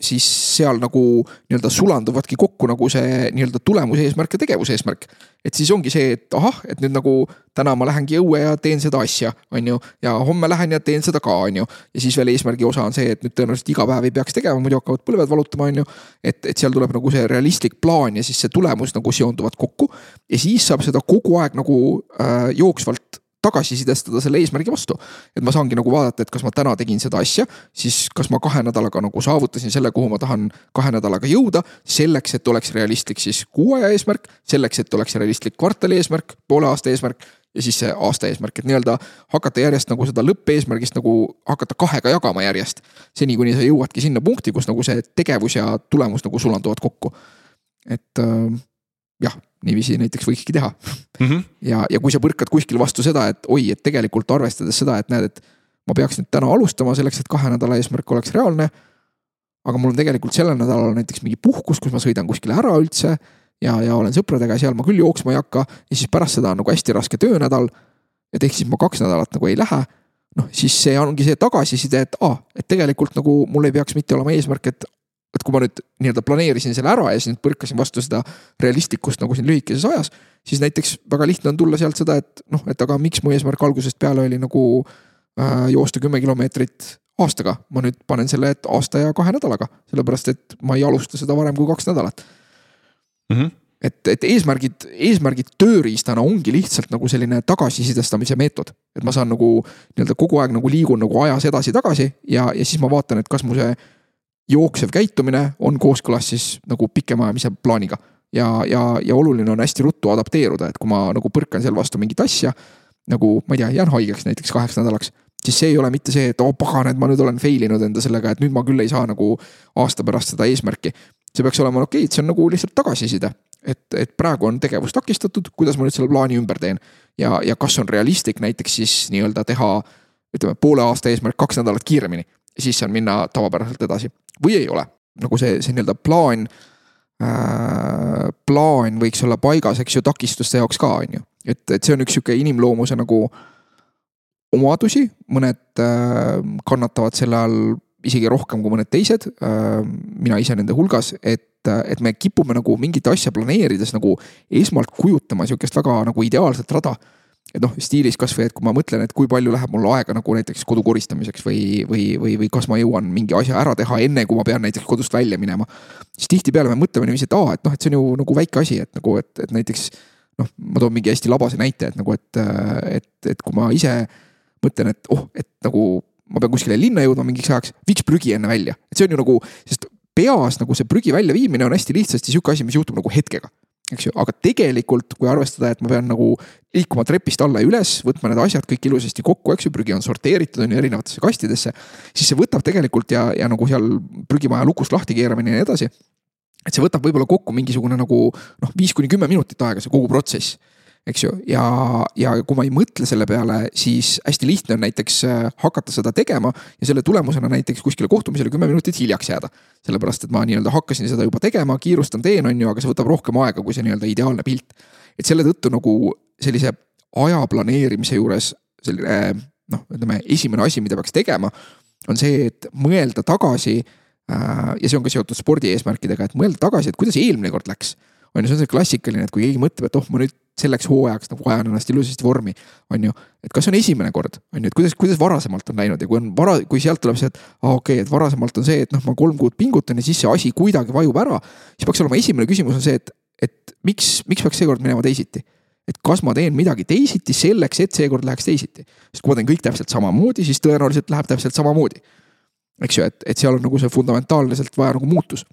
siis seal nagu nii-öelda sulanduvadki kokku nagu see nii-öelda tulemuse eesmärk ja tegevuse eesmärk. et siis ongi see, et ahah, et nüüd nagu täna ma lähengi õue ja teen seda asja, on ju. ja homme lähen ja teen seda ka, on ju. ja siis veel eesmärgi osa on see, et nüüd tõenäoliselt iga päev ei peaks tegema, muidu hakkavad põlved valutama, on ju. et, et seal tuleb nagu see realistlik plaan ja siis see tulemus nagu seonduvad kokku. ja siis saab seda kogu aeg nagu äh, jooksvalt tagasisidestada selle eesmärgi vastu. et ma saangi nagu vaadata, et kas ma täna tegin seda asja, siis kas ma kahe nädalaga nagu saavutasin selle, kuhu ma tahan kahe nädalaga jõuda. selleks, et oleks realistlik siis kuu aja eesmärk, selleks, et oleks realistlik kvartali eesmärk, poole aasta eesmärk ja siis see aasta eesmärk, et nii-öelda hakata järjest nagu seda lõppeesmärgist nagu hakata kahega jagama järjest. seni, kuni sa jõuadki sinna punkti, kus nagu see tegevus ja tulemus nagu sulanduvad kokku. et äh, jah, niiviisi näiteks võikski teha mm. -hmm. ja, ja kui sa põrkad kuskil vastu seda, et oi, et tegelikult arvestades seda, et näed, et ma peaks nüüd täna alustama selleks, et kahe nädala eesmärk oleks reaalne. aga mul on tegelikult sellel nädalal näiteks mingi puhkus, kus ma sõidan kuskile ära üldse ja, ja olen sõpradega ja seal ma küll jooksma ei hakka ja siis pärast seda on nagu hästi raske töönädal. et ehk siis ma kaks nädalat nagu ei lähe noh, siis see ongi see tagasiside, et aa ah,, et tegelikult nagu mul ei peaks mitte olema eesmärk, et et kui ma nüüd nii-öelda planeerisin selle ära ja siis nüüd põrkasin vastu seda realistlikkust nagu siin lühikeses ajas. siis näiteks väga lihtne on tulla sealt seda, et noh, et aga miks mu eesmärk algusest peale oli nagu äh, joosta kümme kilomeetrit aastaga. ma nüüd panen selle, et aasta ja kahe nädalaga, sellepärast et ma ei alusta seda varem kui kaks nädalat mm. -hmm et, et eesmärgid, eesmärgid tööriistana ongi lihtsalt nagu selline tagasisidestamise meetod. et ma saan nagu nii-öelda kogu aeg nagu liigun nagu ajas edasi-tagasi ja, ja siis ma vaatan, et kas mu see jooksev käitumine on kooskõlas siis nagu pikemaajalise plaaniga. ja, ja, ja oluline on hästi ruttu adapteeruda, et kui ma nagu põrkan seal vastu mingit asja. nagu ma ei tea, jään haigeks näiteks kaheks nädalaks, siis see ei ole mitte see, et oo oh, pagan, et ma nüüd olen fail inud enda sellega, et nüüd ma küll ei saa nagu aasta pärast seda eesmärki. see peaks olema okei okay,, et see on nagu lihtsalt tagasiside, et, et praegu on tegevus takistatud, kuidas ma nüüd selle plaani ümber teen. ja, ja kas on realistlik näiteks siis nii-öelda teha ütleme poole aasta eesmärk kaks nädalat kiiremini, siis saan minna tavapäraselt edasi või ei ole. nagu see, see nii-öelda plaan äh,, plaan võiks olla paigas, eks ju, takistuste jaoks ka, on ju. et, et see on üks sihuke inimloomuse nagu omadusi, mõned äh, kannatavad selle all isegi rohkem kui mõned teised äh,. mina ise nende hulgas, et, et me kipume nagu mingit asja planeerides nagu esmalt kujutama sihukest väga nagu ideaalset rada et noh, stiilis kasvõi, et kui ma mõtlen, et kui palju läheb mul aega nagu näiteks kodu koristamiseks või, või, või, või kas ma jõuan mingi asja ära teha, enne kui ma pean näiteks kodust välja minema. siis tihtipeale me mõtleme niiviisi, et aa, et noh, et see on ju nagu väike asi, et nagu, et, et näiteks noh, ma toon mingi hästi labase näite, et nagu, et, et, et kui ma ise mõtlen, et oh, et nagu ma pean kuskile linna jõudma mingiks ajaks, viiks prügi enne välja, et see on ju nagu, sest peas nagu see prügi väljaviimine on hästi lihtsasti sihuke asi, mis juhtub nagu hetkega eks ju, aga tegelikult, kui arvestada, et ma pean nagu liikuma trepist alla ja üles, võtma need asjad kõik ilusasti kokku, eks ju, prügi on sorteeritud, on ju, erinevatesse kastidesse. siis see võtab tegelikult ja, ja nagu seal prügimaja lukust lahti keeramine ja nii edasi. et see võtab võib-olla kokku mingisugune nagu noh, viis kuni kümme minutit aega, see kogu protsess eks ju, ja, ja kui ma ei mõtle selle peale, siis hästi lihtne on näiteks äh, hakata seda tegema ja selle tulemusena näiteks kuskile kohtumisele kümme minutit hiljaks jääda. sellepärast, et ma nii-öelda hakkasin seda juba tegema, kiirustan, teen, on ju, aga see võtab rohkem aega kui see nii-öelda ideaalne pilt. et selle tõttu nagu sellise aja planeerimise juures selline noh, ütleme esimene asi, mida peaks tegema, on see, et mõelda tagasi äh, ja see on ka seotud spordi eesmärkidega, et mõelda tagasi, et kuidas eelmine kord läks on ju, see on see klassikaline, et kui keegi mõtleb, et oh, ma nüüd selleks hooajaks nagu ajan ennast ilusasti vormi, on ju. et kas on esimene kord, on ju, et kuidas, kuidas varasemalt on läinud ja kui on vara, kui sealt tuleb see, et aa ah, okei okay,, et varasemalt on see, et noh, ma kolm kuud pingutan ja siis see asi kuidagi vajub ära. siis peaks olema esimene küsimus on see, et, et miks, miks peaks seekord minema teisiti et kas ma teen midagi teisiti selleks, et seekord läheks teisiti. sest kui ma teen kõik täpselt samamoodi, siis tõenäoliselt läheb täpselt samamoodi. eks ju, et, et seal on nagu see fundamentaalselt vaja nagu muutus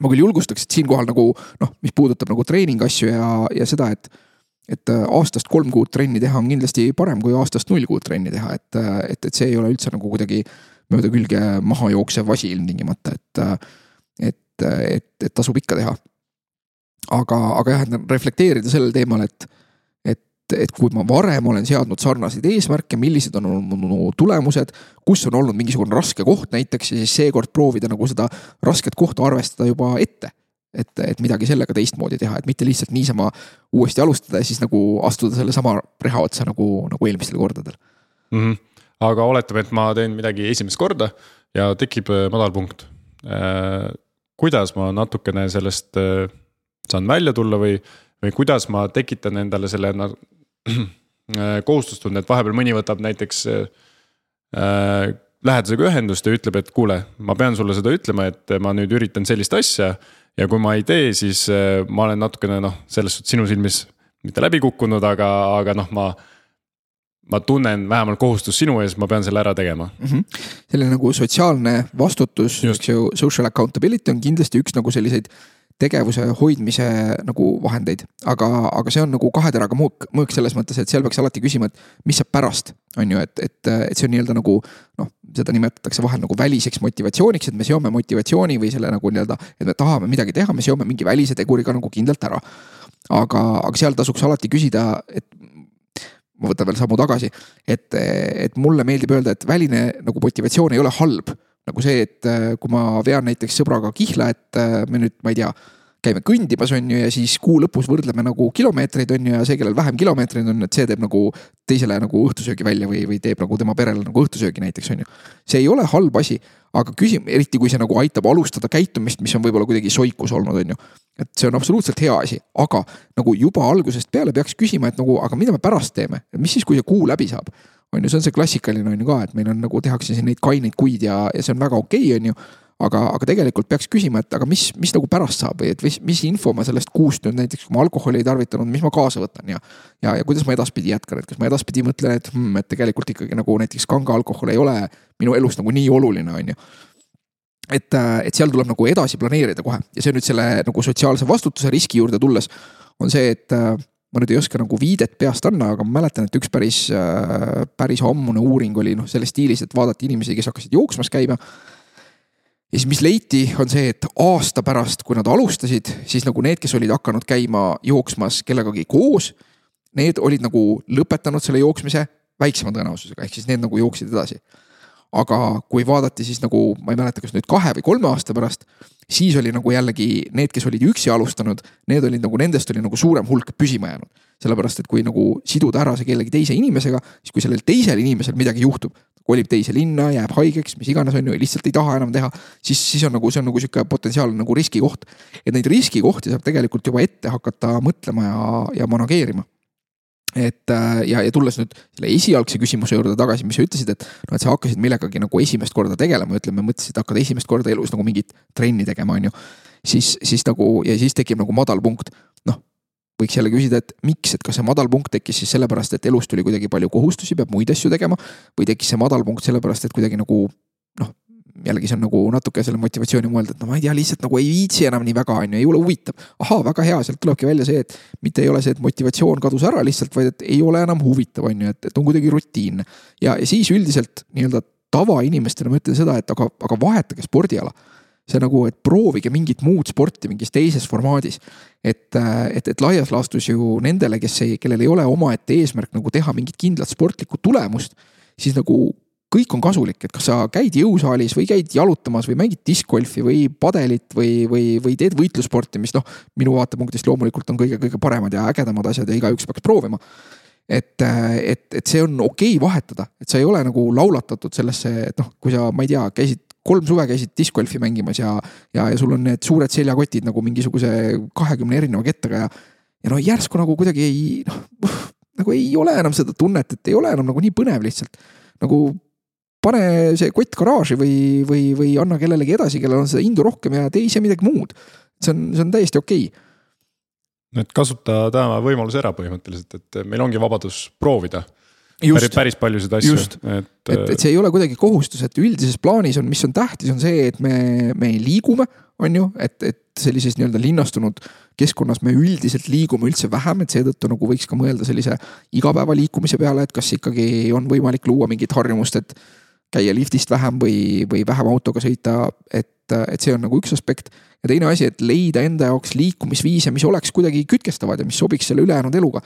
ma küll julgustaks, et siinkohal nagu noh, mis puudutab nagu treeningasju ja, ja seda, et et äh, aastast kolm kuud trenni teha on kindlasti parem kui aastast null kuud trenni teha, et, äh, et, et see ei ole üldse nagu kuidagi mööda külge maha jooksev asi ilmtingimata, et, äh, et, et, et tasub ikka teha. aga, aga jah, et reflekteerida sellel teemal, et et kui ma varem olen seadnud sarnaseid eesmärke, millised on olnud mu tulemused, kus on olnud mingisugune raske koht näiteks ja siis seekord proovida nagu seda rasket kohta arvestada juba ette. et, et midagi sellega teistmoodi teha, et mitte lihtsalt niisama uuesti alustada ja siis nagu astuda sellesama reha otsa nagu, nagu eelmistel kordadel mm. -hmm. aga oletame, et ma teen midagi esimest korda ja tekib äh, madalpunkt äh,. kuidas ma natukene sellest äh, saan välja tulla või või kuidas ma tekitan endale selle <clears throat> kohustustunde, et vahepeal mõni võtab näiteks äh, lähedasega ühendust ja ütleb, et kuule, ma pean sulle seda ütlema, et ma nüüd üritan sellist asja. ja kui ma ei tee, siis äh, ma olen natukene noh, selles suhtes sinu silmis mitte läbi kukkunud, aga, aga noh, ma ma tunnen vähemalt kohustust sinu ees, ma pean selle ära tegema mm. -hmm. selline nagu sotsiaalne vastutus, eks ju, social accountability on kindlasti üks nagu selliseid tegevuse hoidmise nagu vahendeid. aga, aga see on nagu kahe teraga mõõk, mõõk selles mõttes, et seal peaks alati küsima, et mis saab pärast. on ju, et, et, et see on nii-öelda nagu noh, seda nimetatakse vahel nagu väliseks motivatsiooniks, et me seome motivatsiooni või selle nagu nii-öelda, et me tahame midagi teha, me seome mingi välise teguriga nagu kindlalt ära. aga, aga seal tasuks alati küsida, et ma võtan veel sammu tagasi, et, et mulle meeldib öelda, et väline nagu motivatsioon ei ole halb nagu see, et äh, kui ma vean näiteks sõbraga kihla, et äh, me nüüd, ma ei tea, käime kõndimas, on ju, ja siis kuu lõpus võrdleme nagu kilomeetreid, on ju, ja see, kellel vähem kilomeetreid on, et see teeb nagu teisele nagu õhtusöögi välja või, või teeb nagu tema perele nagu õhtusöögi näiteks, on ju. see ei ole halb asi, aga küsim-, eriti kui see nagu aitab alustada käitumist, mis on võib-olla kuidagi soikus olnud, on ju. et see on absoluutselt hea asi, aga nagu juba algusest peale peaks küsima, et nagu, aga mida me pärast teeme, mis siis, kui see kuu läbi saab on ju, see on see klassikaline on ju ka, et meil on nagu tehakse siin neid kaineid kuid ja, ja see on väga okei okay,, on ju aga, aga tegelikult peaks küsima, et aga mis, mis nagu pärast saab või et mis, mis info ma sellest kuust nüüd näiteks, kui ma alkoholi ei tarvitanud, mis ma kaasa võtan ja. ja, ja kuidas ma edaspidi jätkan, et kas ma edaspidi mõtlen, et hmm, et tegelikult ikkagi nagu näiteks kange alkohol ei ole minu elus nagu nii oluline, on ju et, et seal tuleb nagu edasi planeerida kohe ja see nüüd selle nagu sotsiaalse vastutuse riski juurde tulles on see, et ma nüüd ei oska nagu viidet peast anda, aga ma mäletan, et üks päris, äh, päris ammune uuring oli noh, selles stiilis, et vaadati inimesi, kes hakkasid jooksmas käima. ja siis, mis leiti, on see, et aasta pärast, kui nad alustasid, siis nagu need, kes olid hakanud käima jooksmas kellegagi koos. Need olid nagu lõpetanud selle jooksmise väiksema tõenäosusega, ehk siis need nagu jooksid edasi. Aga kui vaadati siis nagu, ma ei mäleta, kas nüüd kahe või kolme aasta pärast, siis oli nagu jällegi need, kes olid üksi alustanud, need olid nagu nendest oli nagu suurem hulk püsima jäänud. sellepärast, et kui nagu siduda ära see kellegi teise inimesega, siis kui sellel teisel inimesel midagi juhtub, kolib teise linna, jääb haigeks, mis iganes on ju, lihtsalt ei taha enam teha, siis, siis on nagu, see on nagu sihuke potentsiaalne nagu riskikoht. et neid riskikohti saab tegelikult juba ette hakata mõtlema ja, ja manageerima et äh, ja, ja tulles nüüd selle esialgse küsimuse juurde tagasi, mis sa ütlesid, et noh, et sa hakkasid millegagi nagu esimest korda tegelema, ütleme, mõtlesid, hakkad esimest korda elus nagu mingit trenni tegema, on ju. siis, siis nagu ja siis tekib nagu madal punkt, noh. võiks jälle küsida, et miks, et kas see madal punkt tekkis siis sellepärast, et elus tuli kuidagi palju kohustusi, peab muid asju tegema. või tekkis see madal punkt sellepärast, et kuidagi nagu noh, jällegi see on nagu natuke selle motivatsiooni mõelda, et no ma ei tea, lihtsalt nagu ei viitsi enam nii väga, on ju, ei ole huvitav. ahaa, väga hea, sealt tulebki välja see, et mitte ei ole see, et motivatsioon kadus ära lihtsalt, vaid et ei ole enam huvitav, on ju, et, et on kuidagi rutiinne. ja, ja siis üldiselt nii-öelda tavainimestena ma ütlen seda, et aga, aga vahetage spordiala see nagu, et proovige mingit muud sporti mingis teises formaadis. et, et, et laias laastus ju nendele, kes ei, kellel ei ole omaette eesmärk nagu teha mingit kindlat sportlikku tulemust, siis nagu kõik on kasulik, et kas sa käid jõusaalis või käid jalutamas või mängid diskgolfi või padelit või, või, või teed võitlussporti, mis noh, minu vaatepunktist loomulikult on kõige-kõige paremad ja ägedamad asjad ja igaüks peaks proovima. et, et, et see on okei okay vahetada, et sa ei ole nagu laulatatud sellesse, et noh, kui sa, ma ei tea, käisid kolm suve käisid diskgolfi mängimas ja, ja, ja sul on need suured seljakotid nagu mingisuguse kahekümne erineva kettaga ja. ja no järsku nagu kuidagi ei, noh, nagu ei ole enam seda tunnet, et ei ole enam nagu nii põnev lihtsalt. nagu pane see kott garaaži või, või, või anna kellelegi edasi, kellel on seda indu rohkem ja tee ise midagi muud. see on, see on täiesti okei okay. no et kasuta täna võimaluse ära põhimõtteliselt, et meil ongi vabadus proovida. päris, päris paljusid asju. et, et, et see ei ole kuidagi kohustus, et üldises plaanis on, mis on tähtis, on see, et me, me liigume, on ju, et, et sellises nii-öelda linnastunud keskkonnas me üldiselt liigume üldse vähem, et seetõttu nagu võiks ka mõelda sellise igapäevaliikumise peale, et kas ikkagi on võimalik luua mingit harjumust, et käia liftist vähem või, või vähem autoga sõita, et, et see on nagu üks aspekt. ja teine asi, et leida enda jaoks liikumisviise, mis oleks kuidagi kütkestavad ja mis sobiks selle ülejäänud eluga.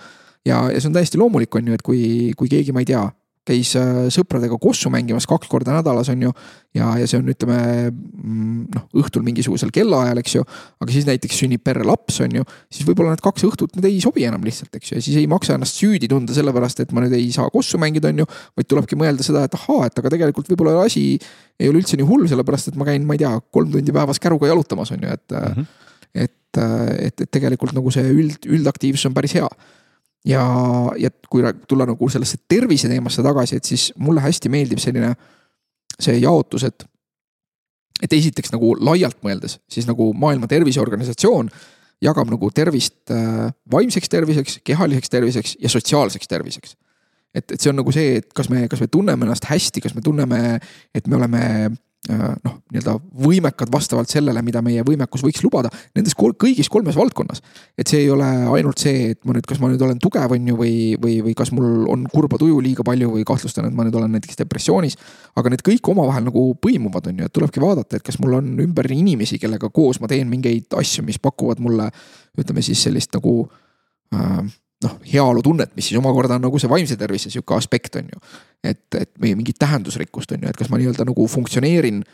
ja, ja see on täiesti loomulik, on ju, et kui, kui keegi, ma ei tea, käis äh, sõpradega kossu mängimas kaks korda nädalas, on ju. ja, ja see on, ütleme mm, noh, õhtul mingisugusel kellaajal, eks ju. aga siis näiteks sünnib perre laps, on ju, siis võib-olla need kaks õhtut, need ei sobi enam lihtsalt, eks ju, ja siis ei maksa ennast süüdi tunda sellepärast, et ma nüüd ei saa kossu mängida, on ju. vaid tulebki mõelda seda, et ahaa, et aga tegelikult võib-olla asi ei ole üldse nii hull, sellepärast et ma käin, ma ei tea, kolm tundi päevas käruga jalutamas, on ju, et mm. -hmm. et, et, et tegelikult nagu see üld, üldaktiivsus on päris hea ja, ja kui tulla nagu sellesse tervise teemasse tagasi, et siis mulle hästi meeldib selline see jaotus, et. et esiteks nagu laialt mõeldes, siis nagu Maailma Terviseorganisatsioon jagab nagu tervist äh, vaimseks terviseks, kehaliseks terviseks ja sotsiaalseks terviseks. et, et see on nagu see, et kas me, kas me tunneme ennast hästi, kas me tunneme, et me oleme noh, nii-öelda võimekad vastavalt sellele, mida meie võimekus võiks lubada nendes kol kõigis kolmes valdkonnas. et see ei ole ainult see, et ma nüüd, kas ma nüüd olen tugev, on ju, või, või, või kas mul on kurba tuju liiga palju või kahtlustan, et ma nüüd olen näiteks depressioonis. aga need kõik omavahel nagu põimuvad, on ju, et tulebki vaadata, et kas mul on ümber inimesi, kellega koos ma teen mingeid asju, mis pakuvad mulle ütleme siis sellist nagu äh, noh, heaolutunnet, mis siis omakorda on nagu see vaimse tervise sihuke aspekt, on ju. et, et meie mingit tähendusrikkust on ju, et kas ma nii-öelda nagu funktsioneerin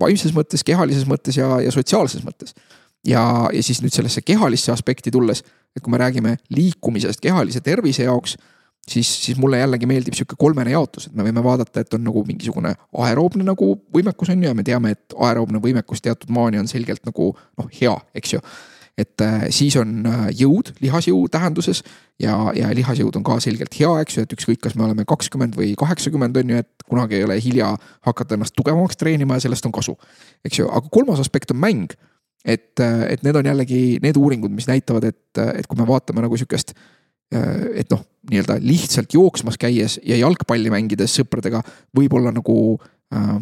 vaimses mõttes, kehalises mõttes ja, ja sotsiaalses mõttes. ja, ja siis nüüd sellesse kehalisse aspekti tulles, et kui me räägime liikumisest kehalise tervise jaoks siis, siis mulle jällegi meeldib sihuke kolmene jaotus, et me võime vaadata, et on nagu mingisugune aeroobne nagu võimekus on ju ja me teame, et aeroobne võimekus teatud maani on selgelt nagu noh, hea, eks ju et äh, siis on äh, jõud lihasjõu tähenduses ja, ja lihasjõud on ka selgelt hea, eks ju, et ükskõik, kas me oleme kakskümmend või kaheksakümmend on ju, et kunagi ei ole hilja hakata ennast tugevamaks treenima ja sellest on kasu. eks ju, aga kolmas aspekt on mäng. et, äh, et need on jällegi need uuringud, mis näitavad, et, et kui me vaatame nagu sihukest et noh, nii-öelda lihtsalt jooksmas käies ja jalgpalli mängides sõpradega võib-olla nagu äh,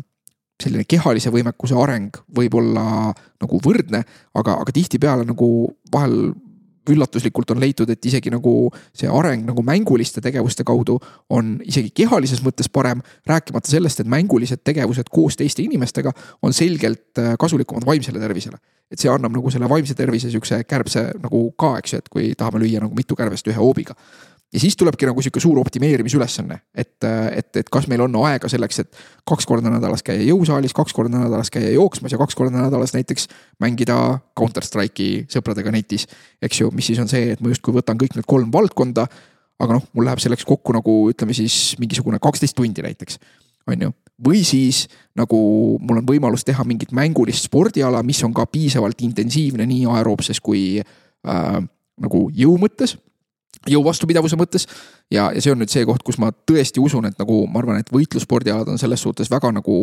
selline kehalise võimekuse areng võib olla nagu võrdne, aga, aga tihtipeale nagu vahel üllatuslikult on leitud, et isegi nagu see areng nagu mänguliste tegevuste kaudu on isegi kehalises mõttes parem. rääkimata sellest, et mängulised tegevused koos teiste inimestega on selgelt äh, kasulikumad vaimsele tervisele. et see annab nagu selle vaimse tervise sihukese kärbse nagu ka, eks ju, et kui tahame lüüa nagu mitu kärbest ühe hoobiga ja siis tulebki nagu sihuke suur optimeerimisülesanne, et, et, et kas meil on aega selleks, et kaks korda nädalas käia jõusaalis, kaks korda nädalas käia jooksmas ja kaks korda nädalas näiteks mängida Counter Strike'i sõpradega netis. eks ju, mis siis on see, et ma justkui võtan kõik need kolm valdkonda. aga noh, mul läheb selleks kokku nagu ütleme siis mingisugune kaksteist tundi näiteks, on ju või siis nagu mul on võimalus teha mingit mängulist spordiala, mis on ka piisavalt intensiivne nii aeroobses kui äh, nagu jõu mõttes jõu vastupidavuse mõttes. ja, ja see on nüüd see koht, kus ma tõesti usun, et nagu ma arvan, et võitlusspordialad on selles suhtes väga nagu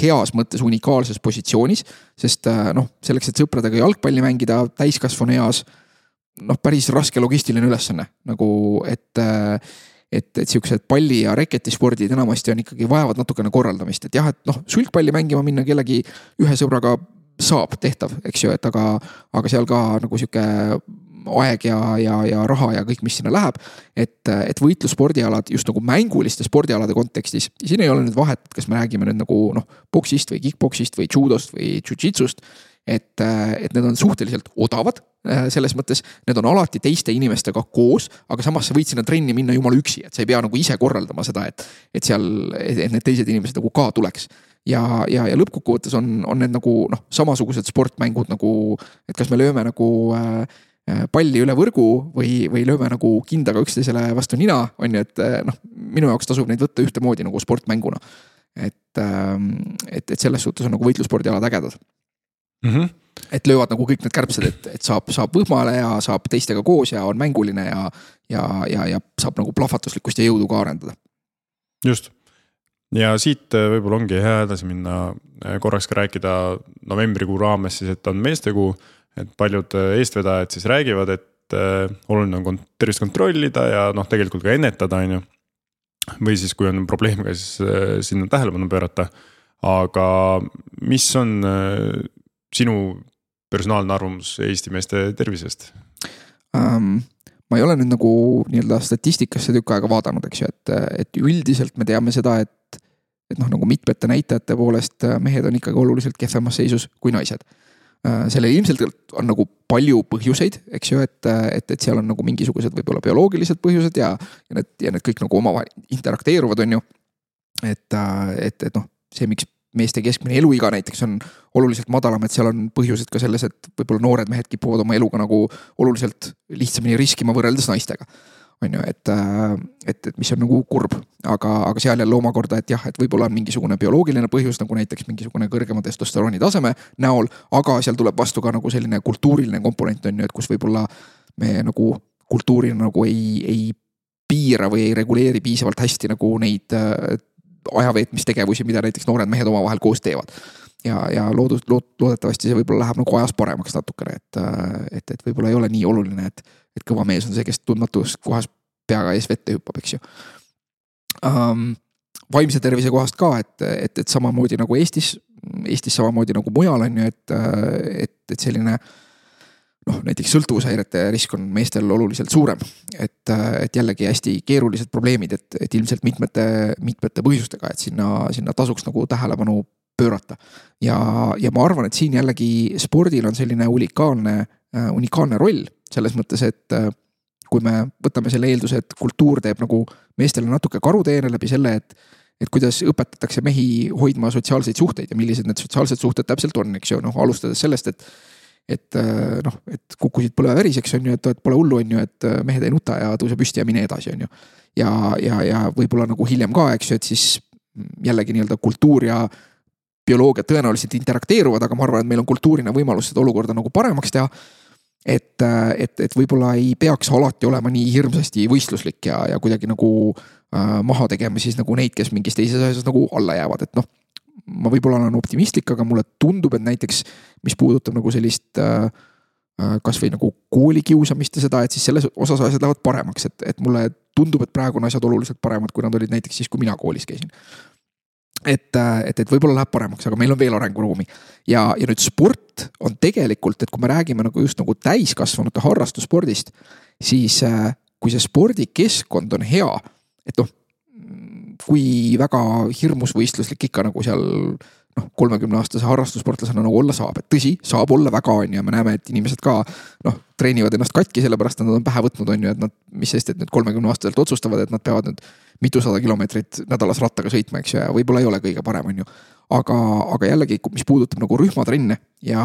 heas mõttes unikaalses positsioonis. sest äh, noh, selleks, et sõpradega jalgpalli mängida täiskasvanu eas, noh, päris raske logistiline ülesanne nagu, et äh, et, et siuksed palli ja reketispordid enamasti on ikkagi vajavad natukene korraldamist, et jah, et noh, sulgpalli mängima minna kellegi ühe sõbraga saab tehtav, eks ju, et aga, aga seal ka nagu sihuke aeg ja, ja, ja raha ja kõik, mis sinna läheb. et, et võitlusspordialad just nagu mänguliste spordialade kontekstis, siin ei ole nüüd vahet, kas me räägime nüüd nagu noh, poksist või kick-poksist või judost või jujitsust et, et need on suhteliselt odavad selles mõttes, need on alati teiste inimestega koos, aga samas sa võid sinna trenni minna jumala üksi, et sa ei pea nagu ise korraldama seda, et, et seal, et need teised inimesed nagu ka tuleks ja, ja, ja lõppkokkuvõttes on, on need nagu noh, samasugused sportmängud nagu, et kas me lööme nagu äh, Äh, palli üle võrgu või, või lööme nagu kindaga üksteisele vastu nina, on ju, et äh, noh, minu jaoks tasub neid võtta ühtemoodi nagu sportmänguna. et, ähm, et, et selles suhtes on nagu võitlusspordialad ägedad mm. -hmm. et löövad nagu kõik need kärbsed, et, et saab, saab võhmale ja saab teistega koos ja on mänguline ja, ja, ja, ja saab nagu plahvatuslikkust ja jõudu ka arendada. just ja siit äh, võib-olla ongi hea edasi minna, korraks ka rääkida novembrikuu raames siis, et on meestekuu et paljud äh, eestvedajad siis räägivad, et äh, oluline on tervist kontrollida ja noh, tegelikult ka ennetada, on ju. või siis, kui on probleemiga, siis äh, sinna tähelepanu pöörata. aga mis on sinu personaalne arvamus Eesti meeste tervisest um,? ma ei ole nüüd nagu nii-öelda statistikasse tükk aega vaadanud, eks ju, et, et üldiselt me teame seda, et et noh, nagu mitmete näitajate poolest mehed on ikkagi oluliselt kehvemas seisus kui naised Äh, sellel ilmselt on nagu palju põhjuseid, eks ju, et, et, et seal on nagu mingisugused võib-olla bioloogilised põhjused ja, ja need ja need kõik nagu omavahel interakteeruvad, on ju. et, äh, et, et noh, see, miks meeste keskmine eluiga näiteks on oluliselt madalam, et seal on põhjused ka selles, et võib-olla noored mehed kipuvad oma eluga nagu oluliselt lihtsamini riskima võrreldes naistega on ju, et, äh, et, et mis on nagu kurb, aga, aga seal jälle omakorda, et jah, et võib-olla on mingisugune bioloogiline põhjus nagu näiteks mingisugune kõrgema testosterooni taseme näol. aga seal tuleb vastu ka nagu selline kultuuriline komponent on ju, et kus võib-olla me nagu kultuurina nagu ei, ei piira või ei reguleeri piisavalt hästi nagu neid äh, ajaveetmistegevusi, mida näiteks noored mehed omavahel koos teevad ja, ja loodus, lood, loodetavasti see võib-olla läheb nagu ajas paremaks natukene, et, äh, et, et võib-olla ei ole nii oluline, et, et kõva mees on see, kes tundmatus kohas peaga ees vette hüppab, eks ju um,. vaimse tervise kohast ka, et, et, et samamoodi nagu Eestis, Eestis samamoodi nagu mujal on ju, et, et, et selline noh, näiteks sõltuvushäirete risk on meestel oluliselt suurem. et, et jällegi hästi keerulised probleemid, et, et ilmselt mitmete, mitmete põhjustega, et sinna, sinna tasuks nagu tähelepanu pöörata. ja, ja ma arvan, et siin jällegi spordil on selline unikaalne, äh, unikaalne roll selles mõttes, et äh, kui me võtame selle eelduse, et kultuur teeb nagu meestele natuke karuteene läbi selle, et et kuidas õpetatakse mehi hoidma sotsiaalseid suhteid ja millised need sotsiaalsed suhted täpselt on, eks ju, noh alustades sellest, et. et äh, noh, et kukkusid põleveriseks, on ju, et pole hullu, on ju, et mehed ei nuta ja tõuse püsti ja mine edasi, on ju. ja, ja, ja võib-olla nagu hiljem ka, eks ju, et siis jällegi nii-öelda kultuur ja bioloogia tõenäoliselt interakteeruvad, aga ma arvan, et meil on kultuurina võimalus seda olukorda nagu paremaks teha. et, et, et võib-olla ei peaks alati olema nii hirmsasti võistluslik ja, ja kuidagi nagu äh, maha tegema siis nagu neid, kes mingis teises asjas nagu alla jäävad, et noh. ma võib-olla olen optimistlik, aga mulle tundub, et näiteks, mis puudutab nagu sellist äh, äh kasvõi nagu koolikiusamist ja seda, et siis selles osas asjad lähevad paremaks, et, et mulle tundub, et praegu on asjad oluliselt paremad, kui nad olid näiteks siis, kui mina koolis käisin et, äh, et, et võib-olla läheb paremaks, aga meil on veel arenguruumi. ja, ja nüüd sport on tegelikult, et kui me räägime nagu just nagu täiskasvanute harrastusspordist, siis äh, kui see spordikeskkond on hea, et noh, kui väga hirmus võistluslik ikka nagu seal noh, kolmekümne aastase harrastussportlasena nagu olla saab, et tõsi, saab olla väga, on ju, me näeme, et inimesed ka noh, treenivad ennast katki, sellepärast et nad on pähe võtnud, on ju, et nad, mis sest, et nüüd kolmekümne aastaselt otsustavad, et nad peavad nüüd mitusada kilomeetrit nädalas rattaga sõitma, eks ju, ja võib-olla ei ole kõige parem, on ju. aga, aga jällegi, mis puudutab nagu rühmatrenne ja,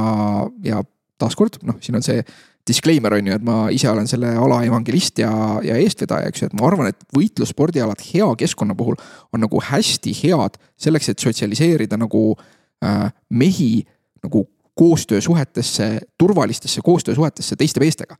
ja taaskord noh, siin on see disclaimer on ju, et ma ise olen selle ala evangelist ja, ja eestvedaja, eks ju, et ma arvan, et võitlusspordialad hea keskkonna puhul on nagu hästi head selleks, et sotsialiseerida nagu äh, mehi nagu koostöösuhetesse, turvalistesse koostöösuhetesse teiste meestega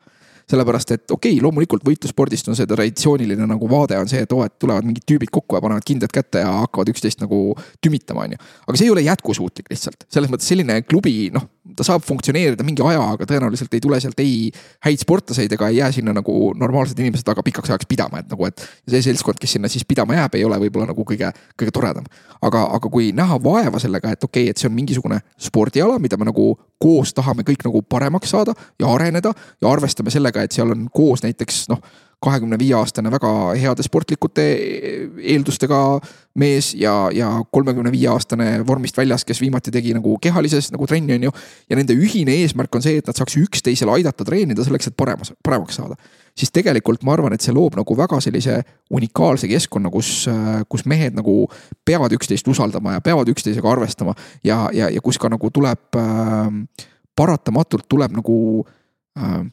sellepärast et okei okay,, loomulikult võitlusspordist on see traditsiooniline nagu vaade on see, et oo, et tulevad mingid tüübid kokku ja panevad kindad kätte ja hakkavad üksteist nagu tümitama, on ju. aga see ei ole jätkusuutlik lihtsalt, selles mõttes selline klubi, noh ta saab funktsioneerida mingi aja, aga tõenäoliselt ei tule sealt ei häid sportlaseid ega ei jää sinna nagu normaalsed inimesed väga pikaks ajaks pidama, et nagu, et see seltskond, kes sinna siis pidama jääb, ei ole võib-olla nagu kõige, kõige toredam. aga, aga kui näha vaeva sellega, et okei okay,, et see on mingisugune spordiala, mida me nagu koos tahame kõik nagu paremaks saada ja areneda ja arvestame sellega, et seal on koos näiteks noh kahekümne viie aastane väga heade sportlikute eeldustega mees ja, ja kolmekümne viie aastane vormist väljas, kes viimati tegi nagu kehalises nagu trenni, on ju. ja nende ühine eesmärk on see, et nad saaks üksteisele aidata treenida selleks, et paremas, paremaks saada. siis tegelikult ma arvan, et see loob nagu väga sellise unikaalse keskkonna, kus, kus mehed nagu peavad üksteist usaldama ja peavad üksteisega arvestama ja, ja, ja kus ka nagu tuleb äh, paratamatult tuleb nagu äh,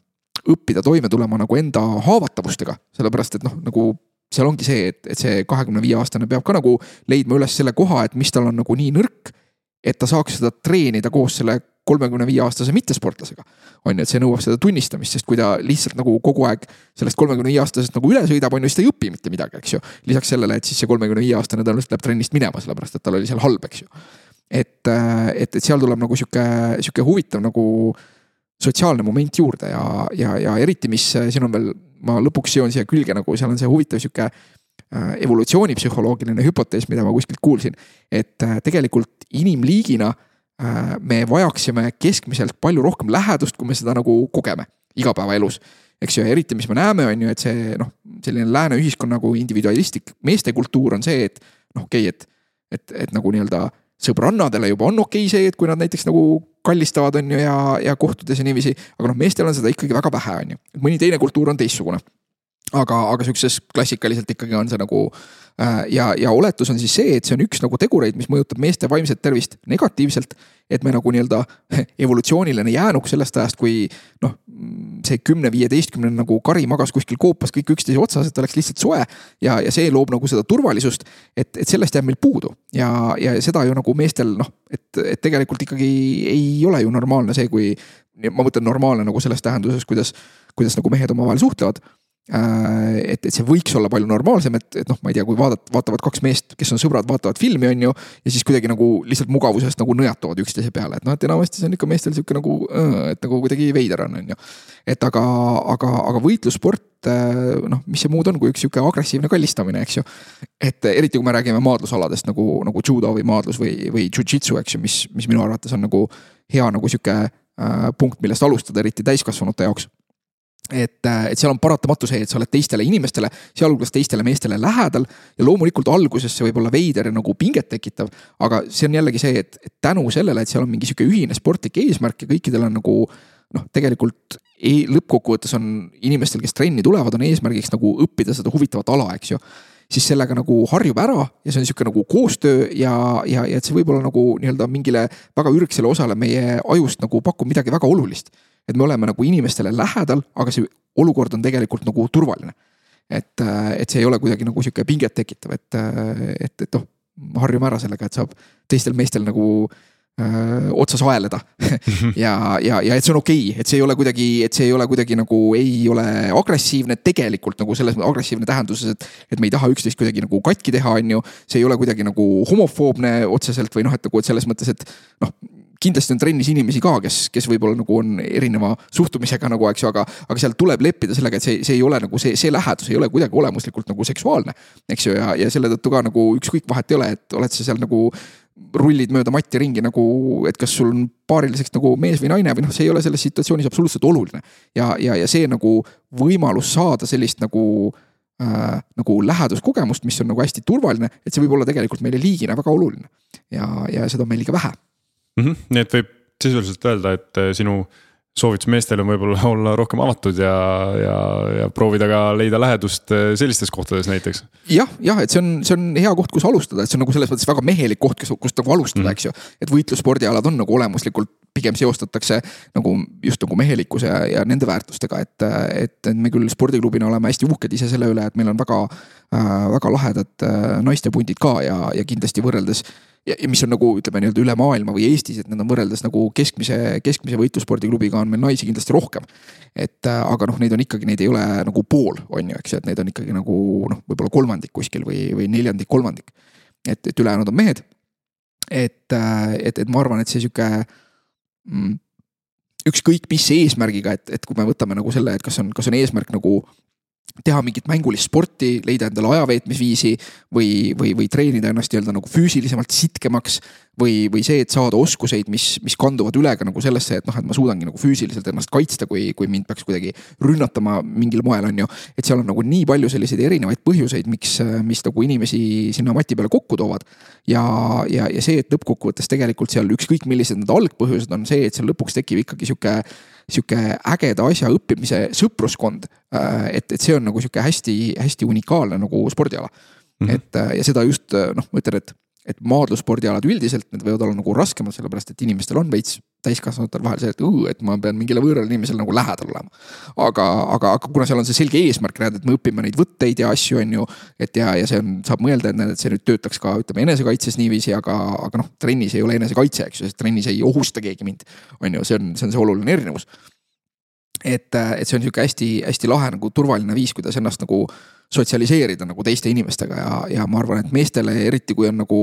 õppida toime tulema nagu enda haavatavustega, sellepärast et noh, nagu seal ongi see, et, et see kahekümne viie aastane peab ka nagu leidma üles selle koha, et mis tal on nagu nii nõrk. et ta saaks seda treenida koos selle kolmekümne viie aastase mittesportlasega. on ju, et see nõuab seda tunnistamist, sest kui ta lihtsalt nagu kogu aeg sellest kolmekümne viie aastasest nagu üle sõidab, on ju, siis ta ei õpi mitte midagi, eks ju. lisaks sellele, et siis see kolmekümne viie aastane tõenäoliselt läheb trennist minema, sellepärast et tal oli seal halb, eks ju. et, et, et seal tuleb nagu sihuke, sihuke huvitav nagu sotsiaalne moment juurde ja, ja, ja eriti, mis siin on veel, ma lõpuks seon siia külge nagu seal on see huvitav sihuke äh, evolutsioonipsühholoogiline hüpotees, mida ma kuskilt kuulsin. et äh, tegelikult inimliigina me vajaksime keskmiselt palju rohkem lähedust, kui me seda nagu kogeme igapäevaelus. eks ju, ja eriti, mis me näeme, on ju, et see noh, selline lääne ühiskonna nagu individualistlik meestekultuur on see, et noh, okei okay,, et, et, et nagu nii-öelda sõbrannadele juba on okei okay see, et kui nad näiteks nagu kallistavad, on ju, ja, ja kohtudes ja niiviisi. aga noh, meestel on seda ikkagi väga vähe, on ju, mõni teine kultuur on teistsugune. aga, aga sihukeses klassikaliselt ikkagi on see nagu ja, ja oletus on siis see, et see on üks nagu tegureid, mis mõjutab meeste vaimset tervist negatiivselt et me nagu nii-öelda <laughs> evolutsiooniline jäänuk sellest ajast, kui noh, see kümne-viieteistkümne nagu kari magas kuskil koopas kõik üksteise otsas, et oleks lihtsalt soe. ja, ja see loob nagu seda turvalisust, et, et sellest jääb meil puudu ja, ja seda ju nagu meestel noh, et, et tegelikult ikkagi ei ole ju normaalne see, kui. ma mõtlen normaalne nagu selles tähenduses, kuidas, kuidas nagu mehed omavahel suhtlevad Äh, et, et see võiks olla palju normaalsem, et, et noh, ma ei tea, kui vaadata, vaatavad kaks meest, kes on sõbrad, vaatavad filmi, on ju. ja siis kuidagi nagu lihtsalt mugavusest nagu nõjatuvad üksteise peale, et noh, et enamasti see on ikka meestel sihuke nagu, et nagu kuidagi veider on, on ju. et aga, aga, aga võitlussport äh, noh, mis see muud on, kui üks sihuke agressiivne kallistamine, eks ju. et eriti, kui me räägime maadlusaladest nagu, nagu judo või maadlus või, või jujitsu, eks ju, mis, mis minu arvates on nagu hea nagu sihuke äh, punkt, millest alustada, eriti täiskasvanute jaoks et, äh, et seal on paratamatu see, et sa oled teistele inimestele, sealhulgas teistele meestele lähedal. ja loomulikult alguses see võib olla veider ja nagu pinget tekitav. aga see on jällegi see, et, et tänu sellele, et seal on mingi sihuke ühine sportlik eesmärk ja kõikidel on nagu noh, tegelikult ei, lõppkokkuvõttes on inimestel, kes trenni tulevad, on eesmärgiks nagu õppida seda huvitavat ala, eks ju siis sellega nagu harjub ära ja see on sihuke nagu koostöö ja, ja, ja et see võib-olla nagu nii-öelda mingile väga ürgsele osale meie ajust nagu pakub midagi väga olulist et me oleme nagu inimestele lähedal, aga see olukord on tegelikult nagu turvaline. et, äh, et see ei ole kuidagi nagu sihuke pinget tekitav, et, äh, et, et noh, harjume ära sellega, et saab teistel meestel nagu öö, äh, otsas aeleda <laughs> ja, ja, ja et see on okei okay,, et see ei ole kuidagi, et see ei ole kuidagi nagu ei ole agressiivne tegelikult nagu selles agressiivne tähenduses, et. et me ei taha üksteist kuidagi nagu katki teha, on ju. see ei ole kuidagi nagu homofoobne otseselt või noh, et nagu, et selles mõttes, et noh kindlasti on trennis inimesi ka, kes, kes võib-olla nagu on erineva suhtumisega nagu, eks ju, aga, aga seal tuleb leppida sellega, et see, see ei ole nagu see, see lähedus ei ole kuidagi olemuslikult nagu seksuaalne. eks ju, ja, ja selle tõttu ka nagu ükskõik vahet ei ole, et oled sa seal nagu rullid mööda matti ringi nagu, et kas sul on paariliseks nagu mees või naine või noh, see ei ole selles situatsioonis absoluutselt oluline. ja, ja, ja see nagu võimalus saada sellist nagu äh, nagu läheduskogemust, mis on nagu hästi turvaline, et see võib olla tegelikult meile liigina väga oluline. ja, ja seda on meil liiga vähe mm. -hmm. nii et võib sisuliselt öelda, et äh, sinu soovitus meestele on võib-olla <laughs> olla rohkem avatud ja, ja, ja proovida ka leida lähedust äh, sellistes kohtades näiteks. jah, jah, et see on, see on hea koht, kus alustada, et see on nagu selles mõttes väga mehelik koht, kus, kust nagu alustada mm, -hmm. eks ju. et võitlusspordialad on nagu olemuslikult pigem seostatakse nagu just nagu mehelikkuse ja, ja nende väärtustega, et, et, et me küll spordiklubina oleme hästi uhked ise selle üle, et meil on väga äh,, väga lahedad äh, naistepundid ka ja, ja kindlasti võrreldes ja, ja mis on nagu ütleme nii-öelda üle maailma või Eestis, et need on võrreldes nagu keskmise, keskmise võitlusspordiklubiga on meil naisi kindlasti rohkem. et äh, aga noh, neid on ikkagi, neid ei ole nagu pool, on ju, eks ju, et neid on ikkagi nagu noh, võib-olla kolmandik kuskil või, või neljandik, kolmandik. et, et ülejäänud on mehed. et, äh, et, et ma arvan, et see sihuke mm, ükskõik mis eesmärgiga, et, et kui me võtame nagu selle, et kas on, kas on eesmärk nagu teha mingit mängulist sporti, leida endale ajaveetmisviisi või, või, või treenida ennast nii-öelda nagu füüsilisemalt sitkemaks. või, või see, et saada oskuseid, mis, mis kanduvad üle ka nagu sellesse, et noh, et ma suudangi nagu füüsiliselt ennast kaitsta, kui, kui mind peaks kuidagi rünnatama mingil moel, on ju. et seal on nagu nii palju selliseid erinevaid põhjuseid, miks, mis nagu inimesi sinna mati peale kokku toovad. ja, ja, ja see, et lõppkokkuvõttes tegelikult seal ükskõik millised need algpõhjused on see, et seal lõpuks tekib ikkagi sihuke sihuke ägeda asja õppimise sõpruskond. Äh, et, et see on nagu sihuke hästi-hästi unikaalne nagu spordiala mm. -hmm. et äh, ja seda just äh, noh, ma ütlen, et, et maadlusspordialad üldiselt, need võivad olla nagu raskemad, sellepärast et inimestel on veits täiskasvanutel vahel see, et õõ, et ma pean mingile võõrale inimesele nagu lähedal olema. aga, aga, aga kuna seal on see selge eesmärk, näed, et me õpime neid võtteid ja asju, on ju. et ja, ja see on, saab mõelda, et näed, et see nüüd töötaks ka ütleme enesekaitses niiviisi, aga, aga noh, trennis ei ole enesekaitse, eks ju, sest trennis ei ohusta keegi mind. on ju, see on, see on see oluline erinevus et, et see on sihuke hästi-hästi lahe nagu turvaline viis, kuidas ennast nagu sotsialiseerida nagu teiste inimestega ja, ja ma arvan, et meestele eriti, kui on nagu